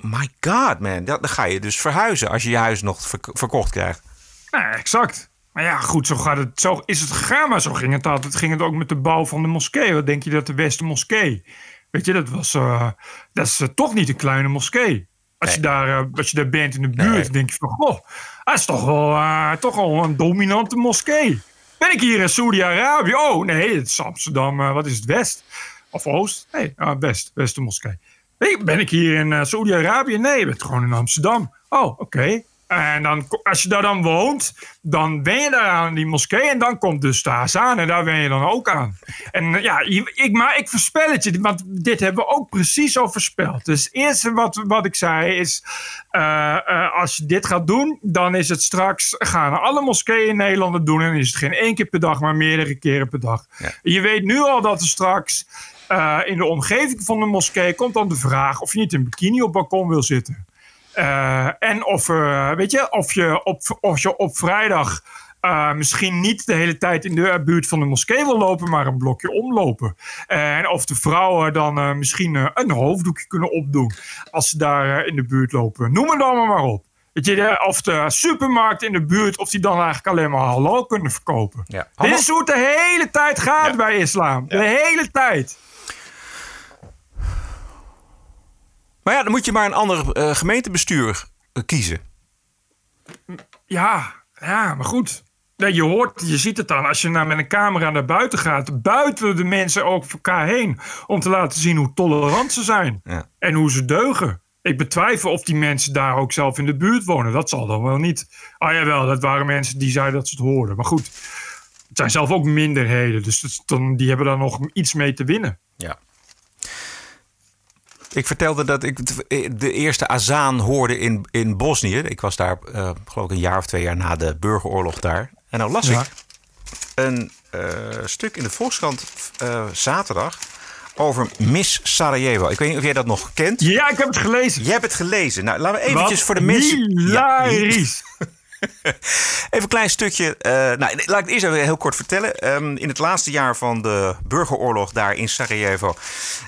My god, man. Dan dan ga je dus verhuizen als je je huis nog verk- verkocht krijgt. Nou, exact. Maar ja, goed, zo, gaat het, zo is het gegaan. Maar zo ging het altijd. Ging het ook met de bouw van de moskee. Wat denk je dat de Westermoskee... Weet je, dat was... eh, dat is eh, toch niet een kleine moskee. Als, je daar, eh, als je daar bent in de buurt, denk je van... Goh, dat is toch wel, toch wel een dominante moskee. Ben ik hier in Saudi-Arabië? Oh, nee, het is Amsterdam. wat is het? West? Of Oost? Nee, ah, West. Westermoskee. Ben ik hier in eh, Saudi-Arabië? Nee, je bent gewoon in Amsterdam. Oh, oké. En dan, als je daar dan woont, dan ben je daar aan die moskee. En dan komt dus de Hazan en daar ben je dan ook aan. En eh, ja, ik, maar ik voorspel het je, want dit hebben we ook precies zo voorspeld. Dus het eerste wat, wat ik zei is, eh, als je dit gaat doen, dan is het straks, gaan alle moskeeën in Nederland het doen. En is het geen één keer per dag, maar meerdere keren per dag. Je weet nu al dat er straks eh, in de omgeving van de moskee komt dan de vraag of je niet in bikini op balkon wil zitten. Eh, en of, eh, weet je, of, je op, of je op vrijdag misschien niet de hele tijd in de buurt van de moskee wil lopen, maar een blokje omlopen. En of de vrouwen dan misschien een hoofddoekje kunnen opdoen als ze daar in de buurt lopen. Noem het allemaal maar op. Weet je, of de supermarkt in de buurt, of die dan eigenlijk alleen maar halal kunnen verkopen. Ja. Dit is hoe het de hele tijd gaat bij islam. De hele tijd. Maar ja, dan moet je maar een ander eh, gemeentebestuur eh, kiezen. Ja, ja, maar goed. Nee, je hoort, je ziet het dan als je nou met een camera naar buiten gaat. Buiten de mensen ook voor elkaar heen. Om te laten zien hoe tolerant ze zijn. Ja. En hoe ze deugen. Ik betwijfel of die mensen daar ook zelf in de buurt wonen. Dat zal dan wel niet. Ah jawel, dat waren mensen die zeiden dat ze het hoorden. Maar goed, het zijn zelf ook minderheden. Dus dat dan, die hebben daar nog iets mee te winnen. Ja. Ik vertelde dat ik de eerste azaan hoorde in, in Bosnië. Ik was daar, eh, geloof ik, een jaar of twee jaar na de burgeroorlog daar. En nou las Ja. ik een eh, stuk in de Volkskrant eh, zaterdag over Miss Sarajevo. Ik weet niet of jij dat nog kent. Ja, ik heb het gelezen. Jij hebt het gelezen. Nou, laten we eventjes Wat voor de mensen... hilarisch. Even een klein stukje. eh, nou, laat ik het eerst even heel kort vertellen. Ehm, in het laatste jaar van de burgeroorlog daar in Sarajevo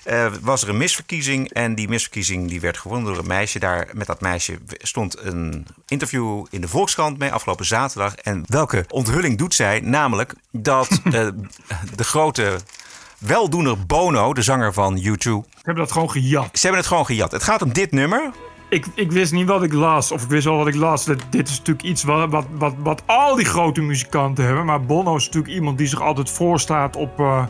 eh, was er een misverkiezing. En die misverkiezing die werd gewonnen door een meisje. Daar met dat meisje stond een interview in de Volkskrant mee afgelopen zaterdag. En welke onthulling doet zij? Namelijk dat eh, de grote weldoener Bono, de zanger van U2. Ze hebben dat gewoon gejat. Ze hebben het gewoon gejat. Het gaat om dit nummer. Ik, ik wist niet wat ik las. Of ik wist wel wat ik las. Dit is natuurlijk iets wat, wat, wat, wat al die grote muzikanten hebben. Maar Bono is natuurlijk iemand die zich altijd voorstaat op, eh,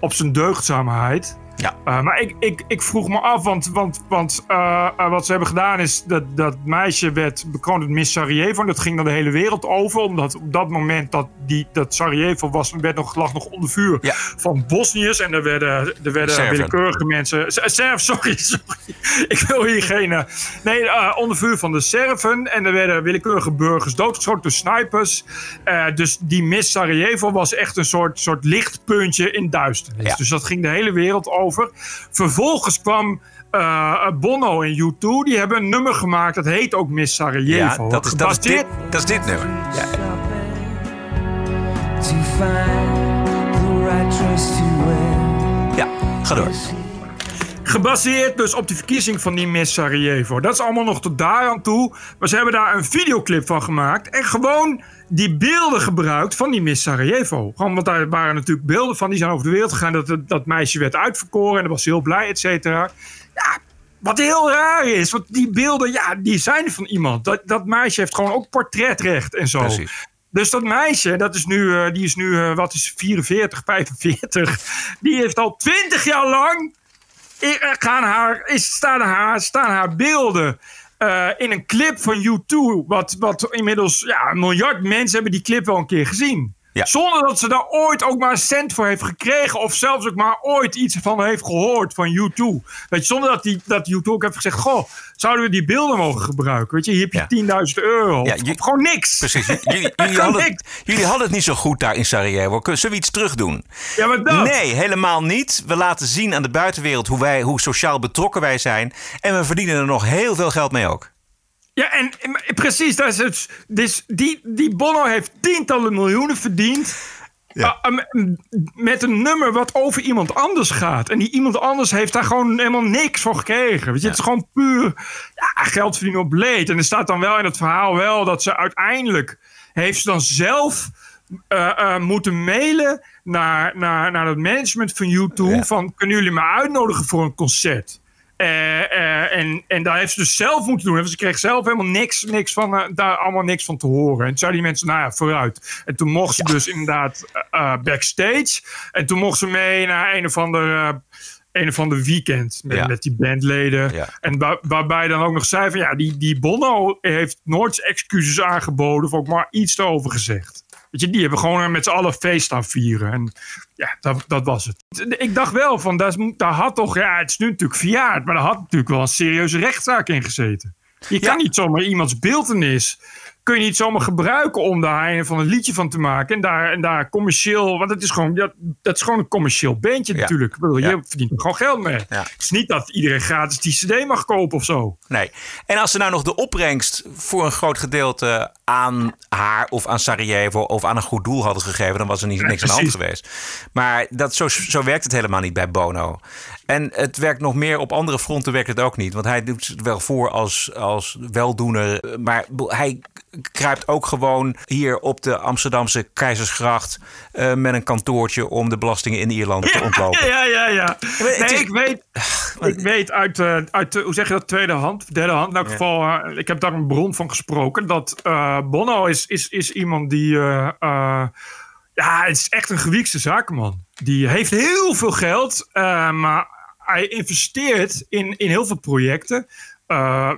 op zijn deugdzaamheid. Ja. Eh, maar ik, ik, ik vroeg me af, want, want, want eh, eh, wat ze hebben gedaan is... dat, dat meisje werd bekroond het Miss Sarajevo. En dat ging dan de hele wereld over. Omdat op dat moment dat, die, dat Sarajevo was, werd nog, lag nog onder vuur van Bosniërs. En er werden, er werden Serven. willekeurige mensen... Serf, sorry, sorry. Ik wil hier geen... nee, onder vuur van de Serven. En er werden willekeurige burgers doodgeschoten door snipers. Dus die Miss Sarajevo was echt een soort, soort lichtpuntje in duisternis. Dus dat ging de hele wereld over. Vervolgens kwam eh, Bono en U2. Die hebben een nummer gemaakt. Dat heet ook Miss Sarajevo. Ja, dat is, dat is, dit, dat is dit nummer. Ja. Ja, ga door. Gebaseerd dus op die verkiezing van die Miss Sarajevo. Dat is allemaal nog tot daar aan toe. Maar ze hebben daar een videoclip van gemaakt. En gewoon die beelden gebruikt van die Miss Sarajevo. Gewoon, want daar waren natuurlijk beelden van. Die zijn over de wereld gegaan. Dat dat, meisje werd uitverkoren. En dat was heel blij, et cetera. Ja, wat heel raar is. Want die beelden, ja, die zijn van iemand. Dat, dat meisje heeft gewoon ook portretrecht en zo. Precies. Dus dat meisje, dat is nu, eh, die is nu, eh, wat is 44, 45. Die heeft al 20 jaar lang er gaan haar, is, staan, haar, staan haar beelden eh, in een clip van U2. Wat, wat inmiddels ja, een miljard mensen hebben die clip wel een keer gezien. Zonder dat ze daar ooit ook maar een cent voor heeft gekregen. Of zelfs ook maar ooit iets van heeft gehoord van U2. Weet je, zonder dat, die, dat U2 ook heeft gezegd... Goh, zouden we die beelden mogen gebruiken? Weet je, hier heb je 10.000 euro. Of, of gewoon niks. Precies. Jullie, jullie, hadden, niks. jullie hadden het niet zo goed daar in Sarajevo. Kunnen- Zullen we iets terug doen? Ja, maar dat. Nee, helemaal niet. We laten zien aan de buitenwereld hoe, wij, hoe sociaal betrokken wij zijn. En we verdienen er nog heel veel geld mee ook. Ja, en, en precies, dat is het. Dus die, die Bono heeft tientallen miljoenen verdiend. Ah, m- met een nummer wat over iemand anders gaat. En die iemand anders heeft daar gewoon helemaal niks voor gekregen. Weet je, het is gewoon puur ja, geld verdienen op leed. En er staat dan wel in het verhaal wel dat ze uiteindelijk heeft ze dan zelf eh, eh, moeten mailen naar, naar, naar het management van U2 van kunnen jullie me uitnodigen voor een concert? Eh, eh, en, en daar heeft ze dus zelf moeten doen. En ze kreeg zelf helemaal niks, niks van, eh, daar allemaal niks van te horen. En toen zeiden die mensen, nou ja, vooruit. En toen mocht ze dus inderdaad backstage. En toen mocht ze mee naar een of ander, eh, een of ander weekend met, Ja. met die bandleden. En waar- waarbij dan ook nog zei van, ja, die, die Bono heeft nooit excuses aangeboden... of ook maar iets erover gezegd. Weet je, die hebben gewoon met z'n allen feest aan vieren. En ja, dat, dat was het. Ik dacht wel van, daar had toch, ja, het is nu natuurlijk verjaard, maar daar had natuurlijk wel een serieuze rechtszaak in gezeten. Je kan niet zomaar iemands beeldenis, kun je niet zomaar gebruiken om daar een van een liedje van te maken. En daar, en daar commercieel, want het is gewoon, dat, dat is gewoon een commercieel bandje natuurlijk. Ik bedoel, Je verdient er gewoon geld mee. Het is niet dat iedereen gratis die cd mag kopen of zo. Nee. En als ze nou nog de opbrengst voor een groot gedeelte aan haar of aan Sarajevo of aan een goed doel hadden gegeven, dan was er niet, niks aan de hand geweest. Maar dat, zo, zo werkt het helemaal niet bij Bono. En het werkt nog meer op andere fronten werkt het ook niet. Want hij doet het wel voor als, als weldoener. Maar hij kruipt ook gewoon hier op de Amsterdamse Keizersgracht eh, met een kantoortje om de belastingen in Ierland te ontlopen. Ja, ja, ja. Nee, ik weet, ik weet uit, eh, uit de- hoe zeg je dat, tweede hand, derde hand. In elk geval, eh, ik heb daar een bron van gesproken. Dat eh, Bono is, is, is iemand die, eh, eh, ja, het is echt een gewiekste zakenman. Die heeft heel veel geld, eh, maar hij investeert in, in heel veel projecten. Eh,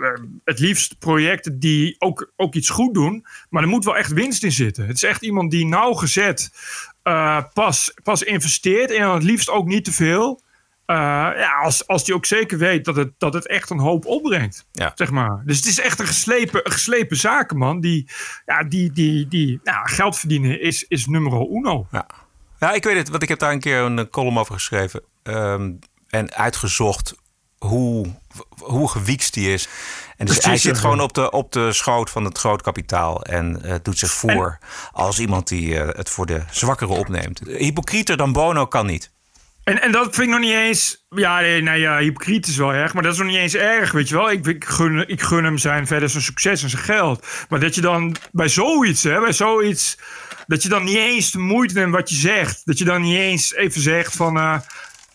het liefst projecten die ook, ook iets goed doen. Maar er moet wel echt winst in zitten. Het is echt iemand die nauwgezet eh, pas, pas investeert. En dan het liefst ook niet te veel. Eh, ja, als, als die ook zeker weet dat het, dat het echt een hoop opbrengt. Ja. Zeg maar. Dus het is echt een geslepen, een geslepen zakenman. Die, ja, die, die, die nou, geld verdienen is, is nummer uno. Ja. Ja, ik weet het, want ik heb daar een keer een column over geschreven. ehm, en uitgezocht hoe, hoe gewiekst die is. En dus hij zit gewoon op de, op de schoot van het groot kapitaal. En eh, doet zich voor als iemand die eh, het voor de zwakkeren opneemt. Hypocrieter dan Bono kan niet. En, en dat vind ik nog niet eens. Ja, nee, nou ja, hypocriet is wel erg. Maar dat is nog niet eens erg, weet je wel. Ik, ik, gun, ik gun hem zijn verder zijn succes en zijn geld. Maar dat je dan bij zoiets, hè, bij zoiets. Dat je dan niet eens de moeite neemt wat je zegt. Dat je dan niet eens even zegt van. eh,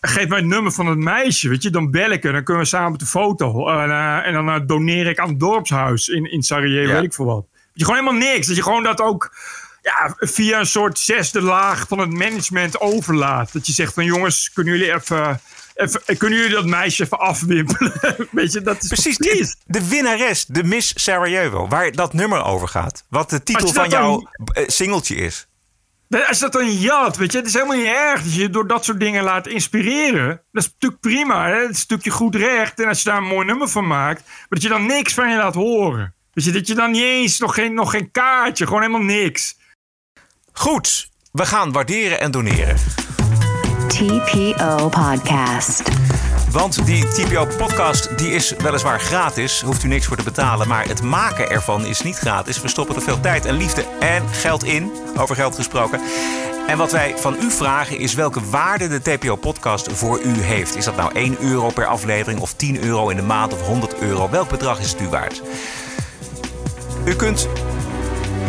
geef mij het nummer van het meisje, weet je. Dan bel ik er, dan kunnen we samen op de foto. En, eh, en dan eh, doneer ik aan het dorpshuis in, in Sarajevo, Ja. weet ik veel wat. Je gewoon helemaal niks. Dat je gewoon dat ook ja, via een soort zesde laag van het management overlaat. Dat je zegt van jongens, kunnen jullie even, even kunnen jullie dat meisje even afwimpelen? Weet je, dat is Precies, de, de winnares, de Miss Sarajevo, waar dat nummer over gaat. Wat de titel van jouw dan- eh, singeltje is. Als dat dan jat, weet je, het is helemaal niet erg dat je je door dat soort dingen laat inspireren. Dat is natuurlijk prima, hè? dat is een stukje goed recht. En als je daar een mooi nummer van maakt, maar dat je dan niks van je laat horen. Weet je, dat je dan niet eens, nog geen, nog geen kaartje, gewoon helemaal niks. Goed, we gaan waarderen en doneren. TPO Podcast. Want die TPO-podcast die is weliswaar gratis, hoeft u niks voor te betalen. Maar het maken ervan is niet gratis. We stoppen er veel tijd en liefde en geld in, over geld gesproken. En wat wij van u vragen is welke waarde de TPO-podcast voor u heeft. Is dat nou 1 euro per aflevering of 10 euro in de maand of 100 euro? Welk bedrag is het u waard? U kunt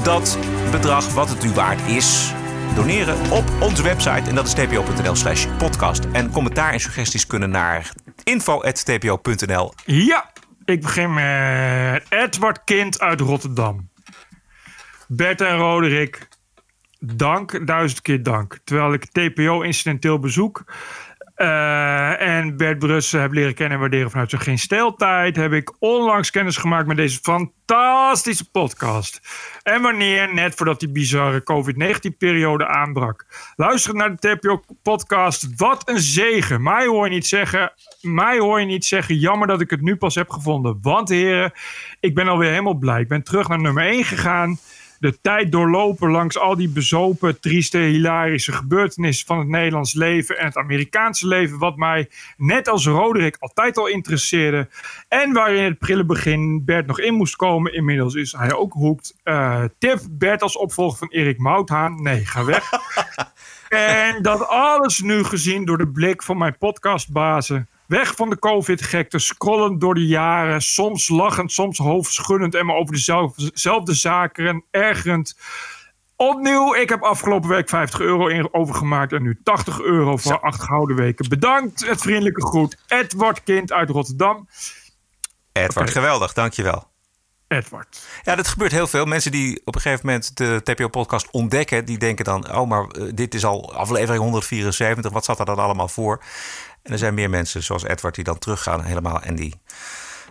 dat bedrag, wat het u waard is, doneren op onze website. En dat is tpo.nl slash podcast. En commentaar en suggesties kunnen naar info.tpo.nl. Ja, ik begin met Edward Kind uit Rotterdam. Bert en Roderick, dank, duizend keer dank. Terwijl ik TPO incidenteel bezoek eh, en Bert Brussen heb leren kennen en waarderen vanuit zijn geen steltijd, heb ik onlangs kennis gemaakt met deze fantastische podcast. En wanneer, net voordat die bizarre COVID-19-periode aanbrak. Luisteren naar de TPO-podcast, wat een zegen. Mij hoor je niet zeggen, mij hoor je niet zeggen, jammer dat ik het nu pas heb gevonden. Want heren, ik ben alweer helemaal blij. Ik ben terug naar nummer 1 gegaan. De tijd doorlopen langs al die bezopen, trieste, hilarische gebeurtenissen van het Nederlands leven en het Amerikaanse leven, wat mij net als Roderick altijd al interesseerde. En waarin het prille begin Bert nog in moest komen. Inmiddels is hij ook hoekt. Uh, tip Bert als opvolger van Erik Mouthaan. Nee, ga weg. en dat alles nu gezien door de blik van mijn podcastbazen. Weg van de COVID-gekte, scrollend door de jaren. Soms lachend, soms hoofdschuddend en maar over dezelfde zaken en ergerend. Opnieuw, ik heb afgelopen week 50 euro in overgemaakt en nu 80 euro voor acht gouden weken. Bedankt, het vriendelijke groet. Edward Kind uit Rotterdam. Edward, geweldig, dankjewel. Edward. Ja, dat gebeurt heel veel. Mensen die op een gegeven moment de TPO-podcast ontdekken, die denken dan: oh, maar uh, dit is al aflevering 174. Wat zat er dan allemaal voor? En er zijn meer mensen zoals Edward die dan teruggaan helemaal en die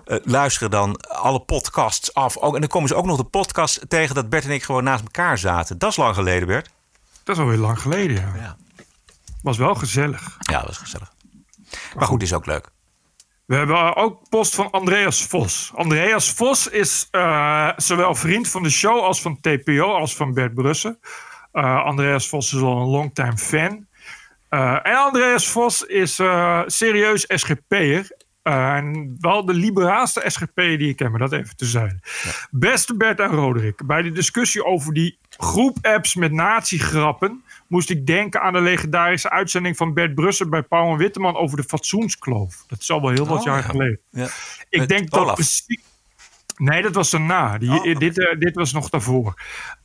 uh, luisteren dan alle podcasts af. Ook, en dan komen ze ook nog de podcast tegen dat Bert en ik gewoon naast elkaar zaten. Dat is lang geleden, Bert. Dat is alweer lang geleden, ja. ja. Was wel gezellig. Ja, dat was gezellig. Maar goed, is ook leuk. We hebben ook post van Andreas Vos. Andreas Vos is uh, zowel vriend van de show als van TPO als van Bert Brussen. Uh, Andreas Vos is al een longtime fan. Uh, en Andreas Vos is serieus SGP'er. en wel de liberaalste SGP die ik ken, maar dat even te zijn. Ja. Beste Bert en Roderick, bij de discussie over die groep apps met nazi-grappen moest ik denken aan de legendarische uitzending van Bert Brussen bij Pauw en Witteman over de fatsoenskloof. Dat is al wel heel wat oh, jaar ja. geleden. Ja. Ik Met denk Olaf. dat precies. Nee, dat was daarna. Die, Oh. dit, eh, dit was nog daarvoor.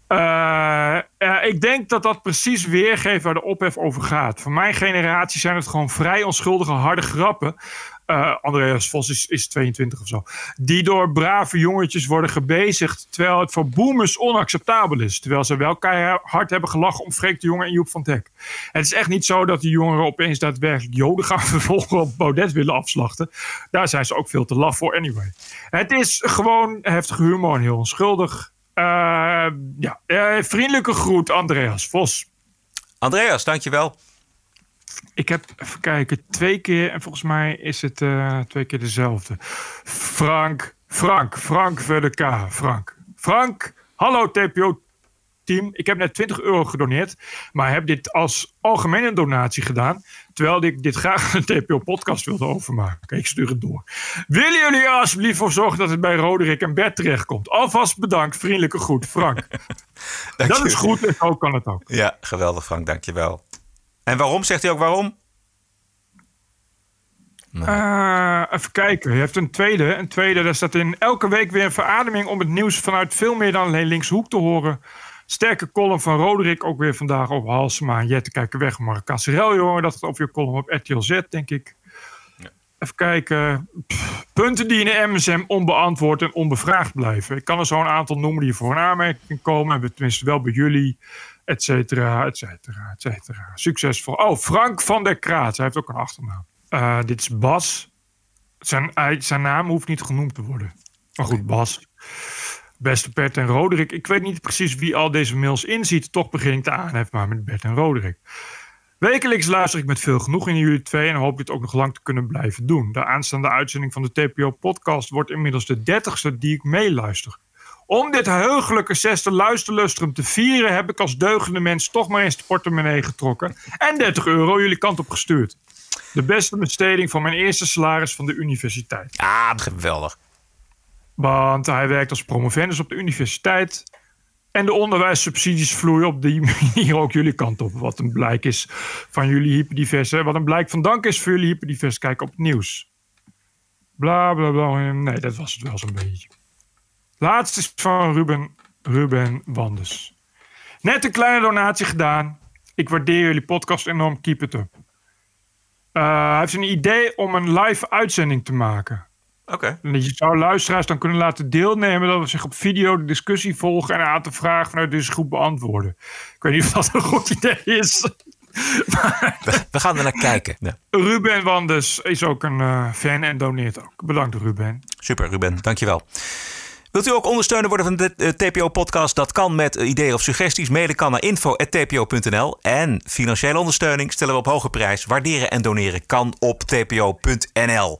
Eh, ik denk dat dat precies weergeeft waar de ophef over gaat. Voor mijn generatie zijn het gewoon vrij onschuldige, harde grappen. Eh, Andreas Vos is, is 22 of zo. Die door brave jongetjes worden gebezigd. Terwijl het voor boomers onacceptabel is. Terwijl ze wel keihard hebben gelachen om Freek de Jonge en Joep van Teck. Het is echt niet zo dat die jongeren opeens daadwerkelijk Joden gaan vervolgen op Baudet willen afslachten. Daar zijn ze ook veel te laf voor, anyway. Het is gewoon heftige humor en heel onschuldig. Eh, ja, eh, vriendelijke groet, Andreas Vos. Andreas, dankjewel. Ik heb, even kijken, twee keer, en volgens mij is het eh, twee keer dezelfde. Frank, Frank, Frank VDK, Frank. Frank, hallo TPO-team. Ik heb net 20 euro gedoneerd, maar heb dit als algemene donatie gedaan. Terwijl ik dit graag een TPO-podcast wilde overmaken. Ik stuur het door. Willen jullie er alsjeblieft voor zorgen dat het bij Roderick en Bert terechtkomt? Alvast bedankt, vriendelijke groet, Frank. dat is goed en zo kan het ook. Ja, geweldig Frank, dankjewel. En waarom? Zegt hij ook waarom? Eh, even kijken. Je hebt een tweede. Een tweede, daar staat in elke week weer een verademing om het nieuws vanuit veel meer dan alleen linkshoek te horen. Sterke column van Roderick, ook weer vandaag over Halsema en Jette kijken weg. Mark Casserel, jongen, dat over je column op RTL Z, denk ik. Even kijken. Pff, punten die in de MSM onbeantwoord en onbevraagd blijven. Ik kan er zo een aantal noemen die voor een aanmerking komen. Hebben we tenminste wel bij jullie. Et cetera, et cetera, et cetera. Succesvol. Oh, Frank van der Kraat. Hij heeft ook een achternaam. Uh, dit is Bas. Zijn, zijn naam hoeft niet genoemd te worden. Maar goed, Bas. Beste Bert en Roderick. Ik weet niet precies wie al deze mails inziet. Toch begin ik te aanheffen maar met Bert en Roderick. Wekelijks luister ik met veel genoegen in jullie twee en hoop dit ook nog lang te kunnen blijven doen. De aanstaande uitzending van de TPO-podcast wordt inmiddels de dertigste die ik meeluister. Om dit heugelijke zesde luisterlustrum te vieren heb ik als deugende mens toch maar eens de portemonnee getrokken en 30 euro jullie kant op gestuurd. De beste besteding van mijn eerste salaris van de universiteit. Ah, geweldig. Want hij werkt als promovendus op de universiteit. En de onderwijssubsidies vloeien op die manier ook jullie kant op. Wat een blijk is van jullie hyperdiverse. Wat een blijk van dank is voor jullie hyperdiverse kijken op het nieuws. Bla bla bla. Nee, dat was het wel zo'n beetje. Laatste is van Ruben, Ruben Wanders. Net een kleine donatie gedaan. Ik waardeer jullie podcast enorm. Keep it up. Uh, hij heeft een idee om een live uitzending te maken. Oké. Okay. Je zou luisteraars dan kunnen laten deelnemen. Dat we zich op video de discussie volgen. En een aantal vragen vanuit deze groep beantwoorden. Ik weet niet of dat een goed idee is. we, we gaan er naar kijken. Ja. Ruben Wanders is ook een uh, fan en doneert ook. Bedankt Ruben. Super Ruben, dankjewel. Wilt u ook ondersteuner worden van de uh, TPO-podcast? Dat kan met uh, ideeën of suggesties. Mailen kan naar info.tpo.nl. En financiële ondersteuning stellen we op hoge prijs. Waarderen en doneren kan op tpo.nl.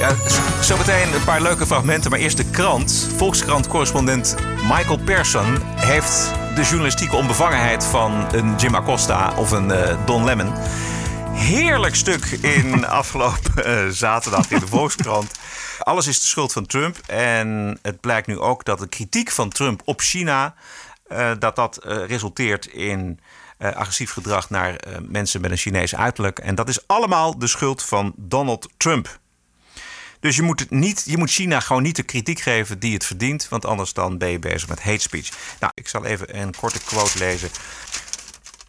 Ja, z- zometeen een paar leuke fragmenten, maar eerst de krant. Volkskrant-correspondent Michael Persson heeft de journalistieke onbevangenheid van een Jim Acosta of een eh, Don Lemon. Heerlijk stuk in afgelopen eh, zaterdag in de Volkskrant. Alles is de schuld van Trump. En het blijkt nu ook dat de kritiek van Trump op China... eh, dat dat resulteert in eh, agressief gedrag naar eh, mensen met een Chinees uiterlijk. En dat is allemaal de schuld van Donald Trump. Dus je moet, het niet, je moet China gewoon niet de kritiek geven die het verdient. Want anders dan ben je bezig met hate speech. Nou, ik zal even een korte quote lezen.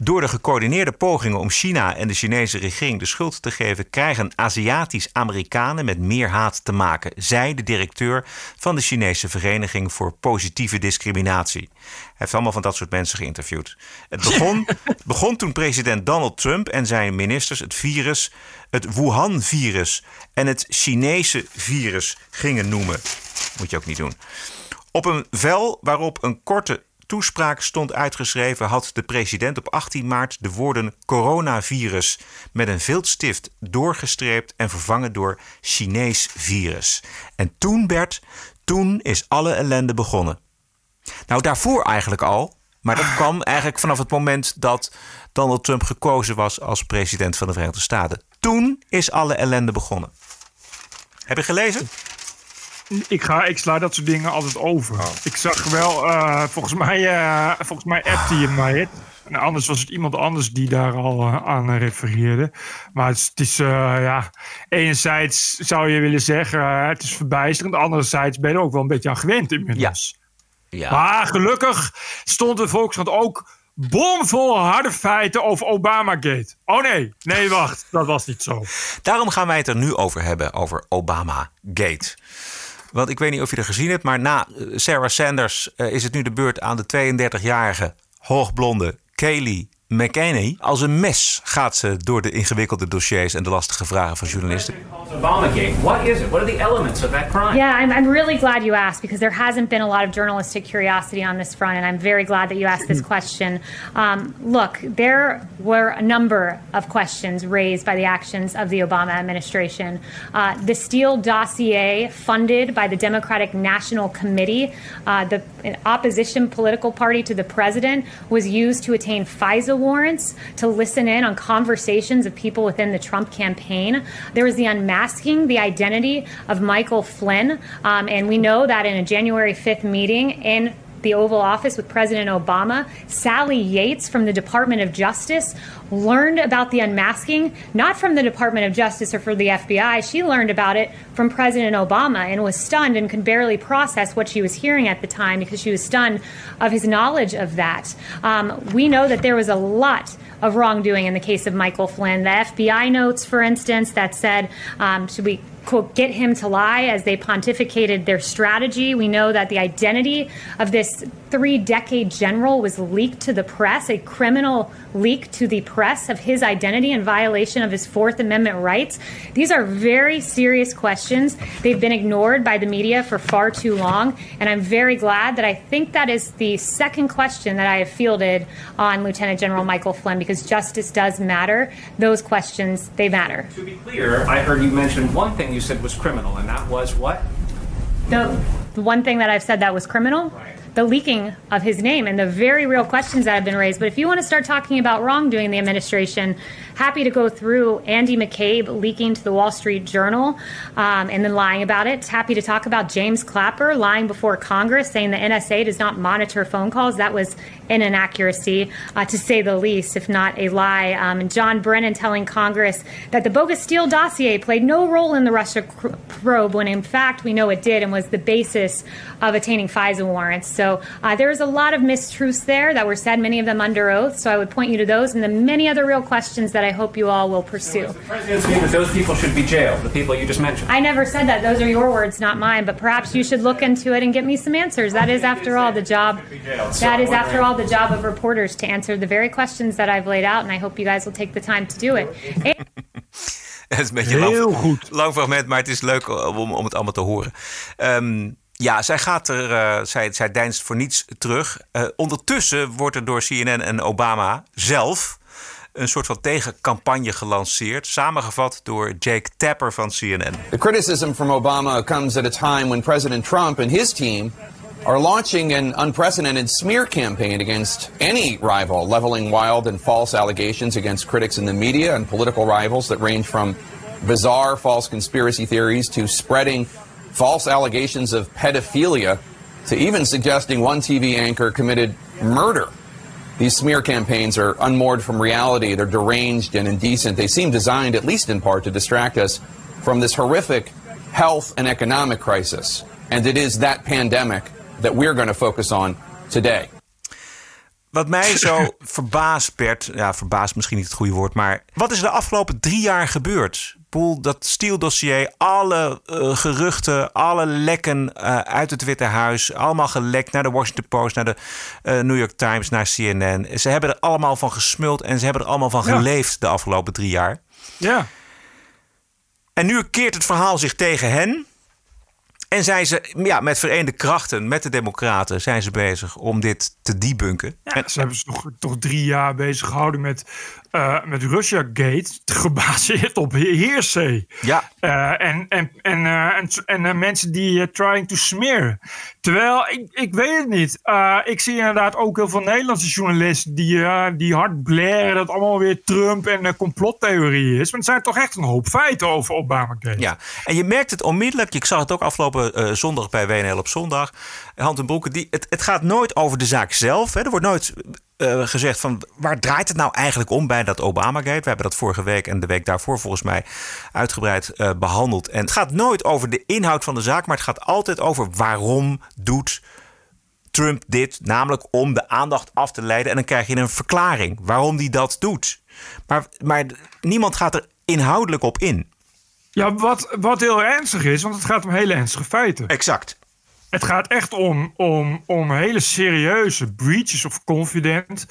Door de gecoördineerde pogingen om China en de Chinese regering de schuld te geven, krijgen Aziatisch-Amerikanen met meer haat te maken, zei de directeur van de Chinese Vereniging voor Positieve Discriminatie. Hij heeft allemaal van dat soort mensen geïnterviewd. Het begon, begon toen president Donald Trump en zijn ministers het virus, het Wuhan-virus en het Chinese virus gingen noemen. Moet je ook niet doen. Op een vel waarop een korte toespraak stond uitgeschreven, had de president op 18 maart de woorden coronavirus met een viltstift doorgestreept en vervangen door Chinees virus. En toen, Bert, toen is alle ellende begonnen. Nou, daarvoor eigenlijk al. Maar dat kwam eigenlijk vanaf het moment dat Donald Trump gekozen was als president van de Verenigde Staten. Toen is alle ellende begonnen. Heb je gelezen? Ik, ga, ik sla dat soort dingen altijd over. Ik zag wel, eh, volgens mij, eh volgens mij appte je mij het. En anders was het iemand anders die daar al eh, aan refereerde. Maar het is, het is, ja, enerzijds zou je willen zeggen, het is verbijsterend. Anderzijds ben je er ook wel een beetje aan gewend inmiddels. Ja. Maar gelukkig stond de Volkskrant ook bomvol harde feiten over Obamagate. Oh nee, nee wacht, dat was niet zo. Daarom gaan wij het er nu over hebben, over Obama-gate. Want ik weet niet of je er gezien hebt, maar na eh, Sarah Sanders eh, is het nu de beurt aan de 32-jarige hoogblonde Kayleigh McEnany. Als een mes gaat ze door de ingewikkelde dossiers en de lastige vragen van journalisten. Obamagate. What is it? What are the elements of that crime? Yeah, I'm, I'm really glad you asked because there hasn't been a lot of journalistic curiosity on this front, and I'm very glad that you asked this question. Um, look, there were a number of questions raised by the actions of the Obama administration. Uh, the Steele dossier, funded by the Democratic National Committee, uh, the opposition political party to the president, was used to attain FISA warrants to listen in on conversations of people within the Trump campaign. There was the unmasking the identity of Michael Flynn. Um, and we know that in a January 5th meeting in the Oval Office with President Obama, Sally Yates from the Department of Justice learned about the unmasking, not from the Department of Justice or from the FBI. She learned about it from President Obama and was stunned and could barely process what she was hearing at the time because she was stunned of his knowledge of that. Um, we know that there was a lot of wrongdoing in the case of Michael Flynn. The FBI notes, for instance, that said, um, should we quote, get him to lie as they pontificated their strategy. We know that the identity of this three decade general was leaked to the press, a criminal leak to the press of his identity in violation of his Fourth Amendment rights. These are very serious questions. They've been ignored by the media for far too long. And I'm very glad that I think that is the second question that I have fielded on Lieutenant General Michael Flynn because justice does matter. Those questions, they matter. To be clear, I heard you mention one thing you said was criminal, and that was what? The, the one thing that I've said that was criminal, the leaking of his name and the very real questions that have been raised. But if you want to start talking about wrongdoing in the administration, happy to go through Andy McCabe leaking to the Wall Street Journal um, and then lying about it. Happy to talk about James Clapper lying before Congress, saying the NSA does not monitor phone calls. That was an inaccuracy, uh, to say the least, if not a lie. Um, and John Brennan telling Congress that the bogus Steele dossier played no role in the Russia probe, when in fact we know it did and was the basis of attaining FISA warrants. So uh, there's a lot of mistruths there that were said, many of them under oath. So I would point you to those and the many other real questions that I hope you all will pursue. The president saying that those people should be jailed, the people you just mentioned. I never said that. Those are your words, not mine. But perhaps you should look into it and get me some answers. That is, after all, the job. That is, after all, the job of reporters to answer the very questions that I've laid out. And I hope you guys will take the time to do it. And- Het is een beetje Heel lang, goed. lang fragment, maar het is leuk om, om het allemaal te horen. Ehm, ja, zij gaat er, eh, zij, zij deinst voor niets terug. Eh, ondertussen wordt er door CNN en Obama zelf een soort van tegencampagne gelanceerd. Samengevat door Jake Tapper van CNN. The criticism from Obama comes at a time when President Trump and his team are launching an unprecedented smear campaign against any rival, leveling wild and false allegations against critics in the media and political rivals that range from bizarre false conspiracy theories to spreading false allegations of pedophilia to even suggesting one TV anchor committed murder. These smear campaigns are unmoored from reality. They're deranged and indecent. They seem designed, at least in part, to distract us from this horrific health and economic crisis. And it is that pandemic that we're going to focus on today. Wat mij zo verbaasd, Bert, ja, verbaasd misschien niet het goede woord, maar wat is er de afgelopen drie jaar gebeurd? Poel, dat Steele-dossier, alle eh, geruchten, alle lekken eh, uit het Witte Huis, allemaal gelekt naar de Washington Post, naar de eh, New York Times, naar CNN. Ze hebben er allemaal van gesmuld en ze hebben er allemaal van Ja. geleefd de afgelopen drie jaar. Ja. En nu keert het verhaal zich tegen hen. En zijn ze ja, met verenigde krachten, met de Democraten, zijn ze bezig om dit te debunken. Ja, ze hebben ze toch, toch drie jaar bezig gehouden met, eh met Russia Gate, gebaseerd op heersee. Ja. Eh, en en, en, eh, en, en mensen die trying to smear. Terwijl, ik, ik weet het niet. Eh, ik zie inderdaad ook heel veel Nederlandse journalisten die, eh, die hard blaren dat allemaal weer Trump en uh, complottheorie is. Maar er zijn toch echt een hoop feiten over Obamagate. Ja, en je merkt het onmiddellijk. Ik zag het ook afgelopen eh, zondag bij WNL op zondag. Hand en Broeken. Die, het, het gaat nooit over de zaak zelf. Hè. Er wordt nooit eh, gezegd van waar draait het nou eigenlijk om bij dat Obamagate. We hebben dat vorige week en de week daarvoor volgens mij uitgebreid eh, behandeld. En het gaat nooit over de inhoud van de zaak, maar het gaat altijd over waarom doet Trump dit, namelijk om de aandacht af te leiden. En dan krijg je een verklaring waarom hij dat doet. Maar, maar niemand gaat er inhoudelijk op in. Ja, wat, wat heel ernstig is, want het gaat om hele ernstige feiten. Exact. Het gaat echt om, om, om hele serieuze breaches of confidence.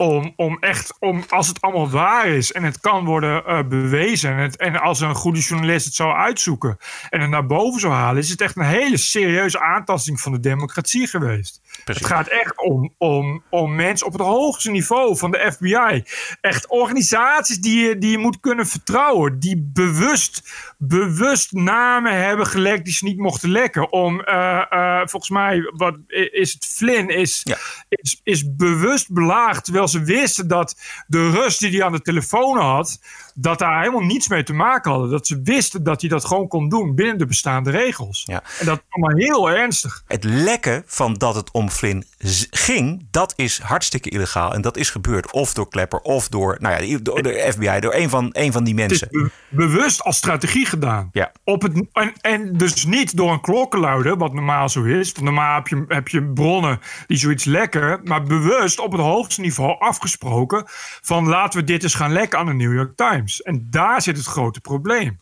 Om, om echt, om, als het allemaal waar is en het kan worden eh, bewezen. En, het, en als een goede journalist het zou uitzoeken en het naar boven zou halen, is het echt een hele serieuze aantasting van de democratie geweest. Het gaat echt om, om, om mensen op het hoogste niveau van de FBI. Echt organisaties die je, die je moet kunnen vertrouwen. Die bewust, bewust namen hebben gelekt die ze niet mochten lekken. Om, eh, eh, volgens mij, wat is het Flynn, is, is, is bewust belaagd. Terwijl ze wisten dat de rust die hij aan de telefoon had, dat daar helemaal niets mee te maken hadden. Dat ze wisten dat hij dat gewoon kon doen binnen de bestaande regels. Ja. En dat is allemaal heel ernstig. Het lekken van dat het om Flynn ging, dat is hartstikke illegaal. En dat is gebeurd of door Klepper of door, nou ja, door de FBI, door een van, een van die Het is mensen. be- bewust als strategie gedaan. Ja. Op het, en, en dus niet door een klokkenluider, wat normaal zo is. Want normaal heb je, heb je bronnen die zoiets lekken. Maar bewust op het hoogste niveau afgesproken. van laten we dit eens gaan lekken aan de New York Times. En daar zit het grote probleem.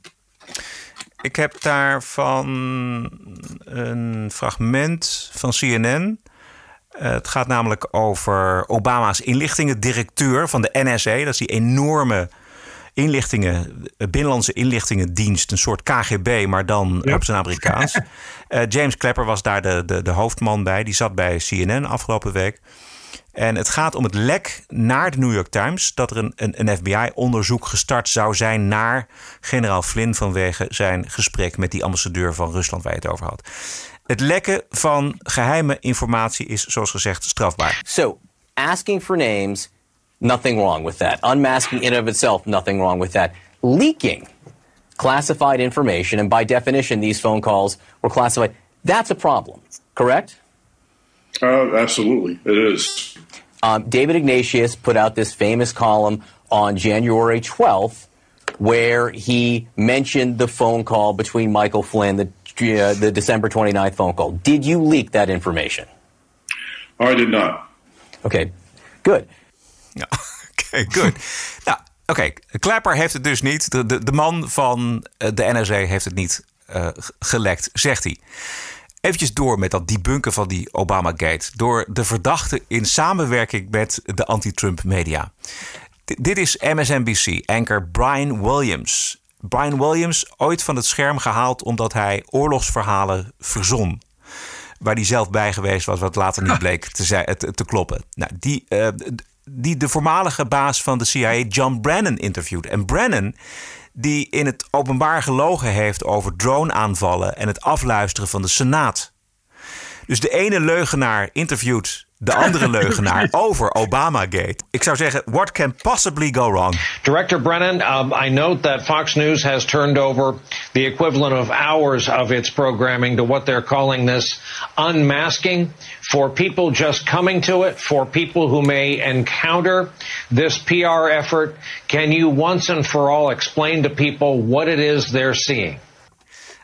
Ik heb daarvan een fragment van CNN. Eh, het gaat namelijk over Obama's inlichtingendirecteur van de NSA. Dat is die enorme inlichtingen, eh, binnenlandse inlichtingendienst. Een soort KGB, maar dan op zijn Amerikaans. Eh, James Clapper was daar de, de, de hoofdman bij. Die zat bij CNN afgelopen week. En het gaat om het lek naar de New York Times. Dat er een, een, een FBI-onderzoek gestart zou zijn naar generaal Flynn vanwege zijn gesprek met die ambassadeur van Rusland waar je het over had. Het lekken van geheime informatie is, zoals gezegd, strafbaar. So, asking for names, nothing wrong with that. Unmasking in of itself, nothing wrong with that. Leaking classified information, and by definition, these phone calls were classified, that's a problem, correct? Uh, absolutely, it is. Um, David Ignatius put out this famous column on January 12th where he mentioned the phone call between Michael Flynn, the, uh, the December 29th phone call. Did you leak that information? I did not. Okay, good. Ja, oké, good. nou, oké, Clapper heeft het dus niet. De, de, de man van eh, de NRC heeft het niet uh, gelekt, zegt hij. Eventjes door met dat debunken van die Obama-gate. Door de verdachte in samenwerking met de anti-Trump media. D dit is MSNBC-anker Brian Williams. Brian Williams, ooit van het scherm gehaald omdat hij oorlogsverhalen verzon waar hij zelf bij geweest was, wat later niet bleek te, te, te kloppen. Nou, die, uh, die de voormalige baas van de CIA, John Brennan, interviewt. En Brennan, die in het openbaar gelogen heeft over drone-aanvallen en het afluisteren van de Senaat. Dus de ene leugenaar interviewt de andere leugenaar over Obamagate. Ik zou zeggen, what can possibly go wrong? Director Brennan, um, I note that Fox News has turned over the equivalent of hours of its programming to what they're calling this unmasking. For people just coming to it, for people who may encounter this PR effort, can you once and for all explain to people what it is they're seeing?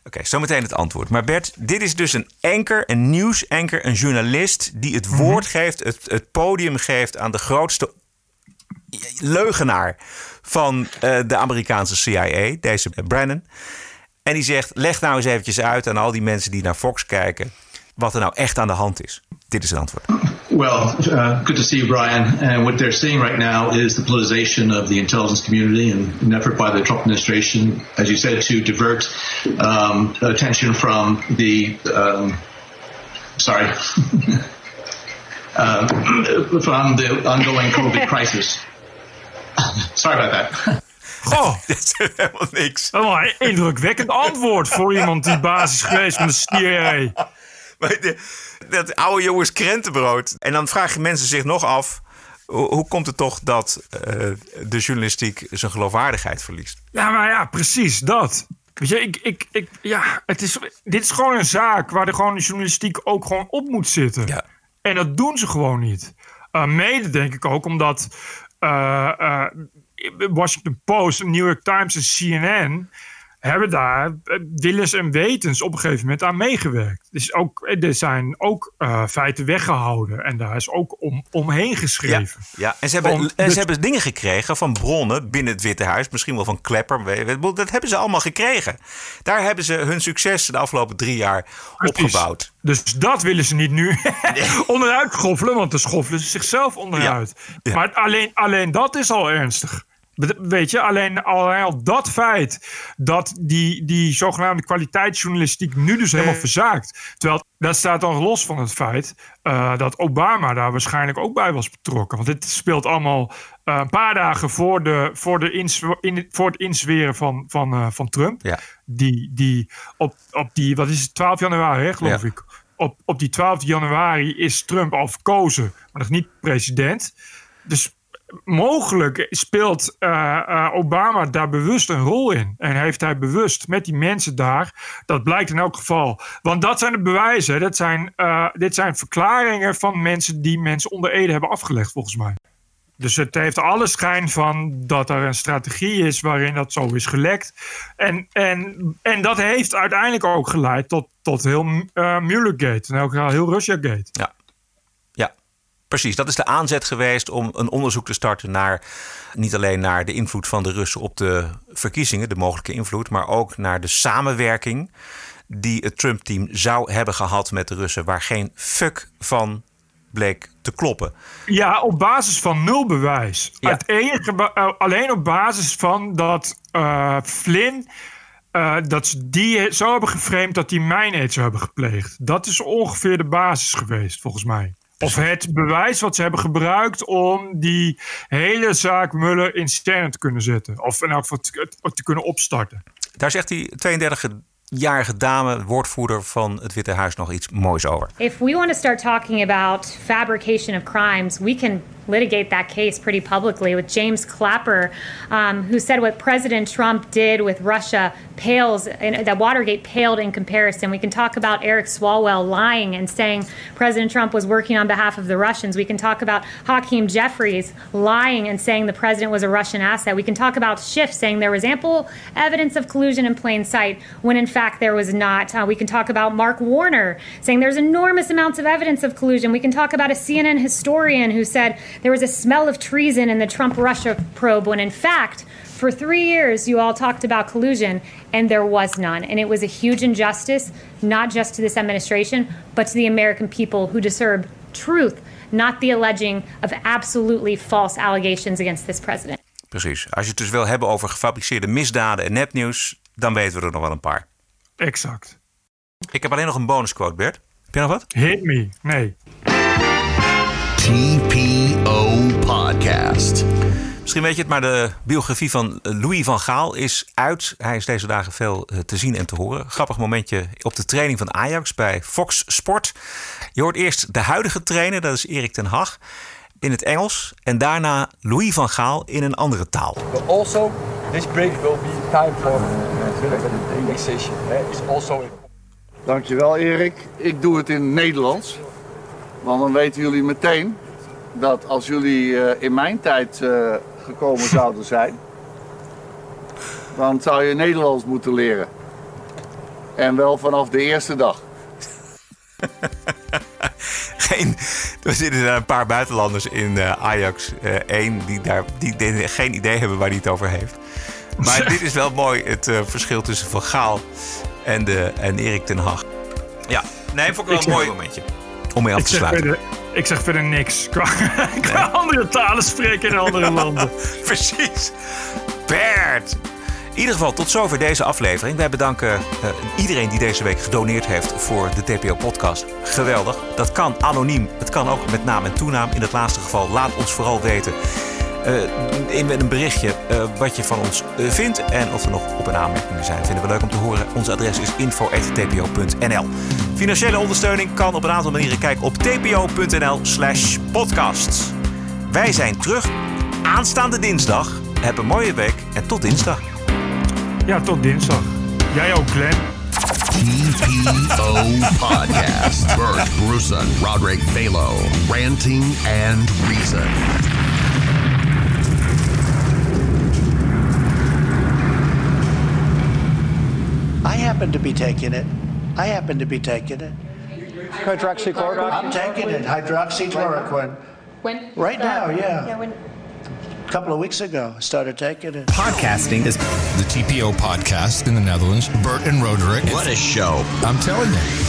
Oké, okay, zometeen het antwoord. Maar Bert, dit is dus een anker, een nieuwsanker, een journalist die het woord geeft, het, het podium geeft aan de grootste leugenaar van uh, de Amerikaanse CIA, deze Brennan. En die zegt: leg nou eens eventjes uit aan al die mensen die naar Fox kijken wat er nou echt aan de hand is. Dit is het antwoord. Well, uh, good to see you, Brian. And what they're seeing right now is the politicization of the intelligence community and an effort by the Trump administration, as you said, to divert um, attention from the um, sorry. uh, from the ongoing COVID crisis. sorry about that. Goh, dat is helemaal niks. Oh, een indrukwekkend antwoord voor iemand die basis is geweest van de CIA. dat oude jongens krentenbrood. En dan vragen mensen zich nog af... hoe, komt het toch dat uh, de journalistiek zijn geloofwaardigheid verliest? Ja, maar ja, precies dat. Weet je, ik, ik, ik, ja, het is, dit is gewoon een zaak waar de, gewoon de journalistiek ook gewoon op moet zitten. Ja. En dat doen ze gewoon niet. Uh, mede denk ik ook omdat uh, Washington Post, New York Times en CNN hebben daar eh, willens en wetens op een gegeven moment aan meegewerkt. Dus ook, eh, er zijn ook uh, feiten weggehouden en daar is ook om, omheen geschreven. Ja, ja. en, ze hebben, Om, en dus, ze hebben dingen gekregen van bronnen binnen het Witte Huis, misschien wel van Klepper. Dat hebben ze allemaal gekregen. Daar hebben ze hun succes de afgelopen drie jaar opgebouwd. Dus dat willen ze niet nu onderuit schoffelen, want dan schoffelen ze zichzelf onderuit. Ja. Maar alleen, alleen dat is al ernstig. Weet je, alleen al dat feit dat die, die zogenaamde kwaliteitsjournalistiek nu dus helemaal verzaakt. Terwijl dat staat dan los van het feit uh, dat Obama daar waarschijnlijk ook bij was betrokken. Want dit speelt allemaal uh, een paar dagen voor, de, voor, de in, voor het inzweren van, van, uh, van Trump. Ja. Die, die op, op die, wat is het, 12 januari, hè, geloof ja. ik. Op, op die 12 januari is Trump al verkozen, maar nog niet president. Dus mogelijk speelt uh, uh, Obama daar bewust een rol in. En heeft hij bewust met die mensen daar. Dat blijkt in elk geval. Want dat zijn de bewijzen. Dat zijn, uh, dit zijn verklaringen van mensen die mensen onder Ede hebben afgelegd, volgens mij. Dus het heeft alle schijn van dat er een strategie is waarin dat zo is gelekt. En, en, en dat heeft uiteindelijk ook geleid tot, tot heel uh, Muellergate en ook heel Russiagate. Ja. Precies, dat is de aanzet geweest om een onderzoek te starten naar niet alleen naar de invloed van de Russen op de verkiezingen, de mogelijke invloed, maar ook naar de samenwerking die het Trump-team zou hebben gehad met de Russen, waar geen fuck van bleek te kloppen. Ja, op basis van nul bewijs. Ja. Het enige, uh, alleen op basis van dat uh, Flynn. Uh, dat ze die zo hebben geframed dat die mijnheid zou hebben gepleegd. Dat is ongeveer de basis geweest, volgens mij. Of het bewijs wat ze hebben gebruikt om die hele zaak Muller in sterren te kunnen zetten. Of in elk geval te, te kunnen opstarten. Daar zegt die 32-jarige dame, woordvoerder van het Witte Huis, nog iets moois over. If we want to start talking about fabrication of crimes, we can litigate that case pretty publicly with James Clapper, um, who said what President Trump did with Russia pales, that Watergate paled in comparison. We can talk about Eric Swalwell lying and saying President Trump was working on behalf of the Russians. We can talk about Hakeem Jeffries lying and saying the president was a Russian asset. We can talk about Schiff saying there was ample evidence of collusion in plain sight when in fact there was not. Uh, we can talk about Mark Warner saying there's enormous amounts of evidence of collusion. We can talk about a CNN historian who said there was a smell of treason in the Trump Russia probe when in fact for three years, you all talked about collusion, and there was none. And it was a huge injustice, not just to this administration, but to the American people who deserve truth, not the alleging of absolutely false allegations against this president. Precies. Als je het dus wil hebben over gefabriceerde misdaden en nepnieuws, dan weten we er nog wel een paar. Exact. Ik heb alleen nog een bonusquote, Bert. Heb je nog wat? Hit me. Nee. TPO Podcast. Misschien weet je het, maar de biografie van Louis van Gaal is uit. Hij is deze dagen veel eh, te zien en te horen. Grappig momentje op de training van Ajax bij Fox Sport. Je hoort eerst de huidige trainer, dat is Erik ten Hag, in het Engels. En daarna Louis van Gaal in een andere taal. But also, this break will be time for relaxation. It's also Dankjewel Erik. Ik doe het in het Nederlands. Want dan weten jullie meteen dat als jullie eh, in mijn tijd eh, gekomen zouden zijn, dan zou je Nederlands moeten leren. En wel vanaf de eerste dag. Geen, er zitten een paar buitenlanders in eh, Ajax 1 die, daar, die, die geen idee hebben waar hij het over heeft. Maar dit is wel mooi, het verschil tussen Van Gaal en, de, en Erik ten Hag. Ja, nee, vond ik wel een mooi momentje. Om mee af te sluiten. Verder, ik zeg verder niks. Qua, qua andere talen spreken in andere landen. Precies. Bert. In ieder geval, tot zover deze aflevering. Wij bedanken uh, iedereen die deze week gedoneerd heeft voor de TPO-podcast. Geweldig. Dat kan anoniem. Het kan ook met naam en toenaam. In het laatste geval, laat ons vooral weten uh, in een berichtje uh, wat je van ons uh, vindt en of er nog op- en aanmerkingen zijn. Vinden we leuk om te horen. Ons adres is info.tpo.nl. Financiële ondersteuning kan op een aantal manieren. Kijk op tpo.nl slash podcast. Wij zijn terug aanstaande dinsdag. Heb een mooie week en tot dinsdag. Ja, tot dinsdag. Jij ook, Glenn. TPO Podcast. Bert Brussen, Roderick Balo, Ranting and Reason. I happen to be taking it. I happen to be taking it. Hydroxychloroquine? I'm taking it. Hydroxychloroquine. When? Right now, yeah. Yeah, when? A couple of weeks ago, I started taking it. Podcasting is the TPO podcast in the Netherlands. Bert and Roderick. What a show. I'm telling you.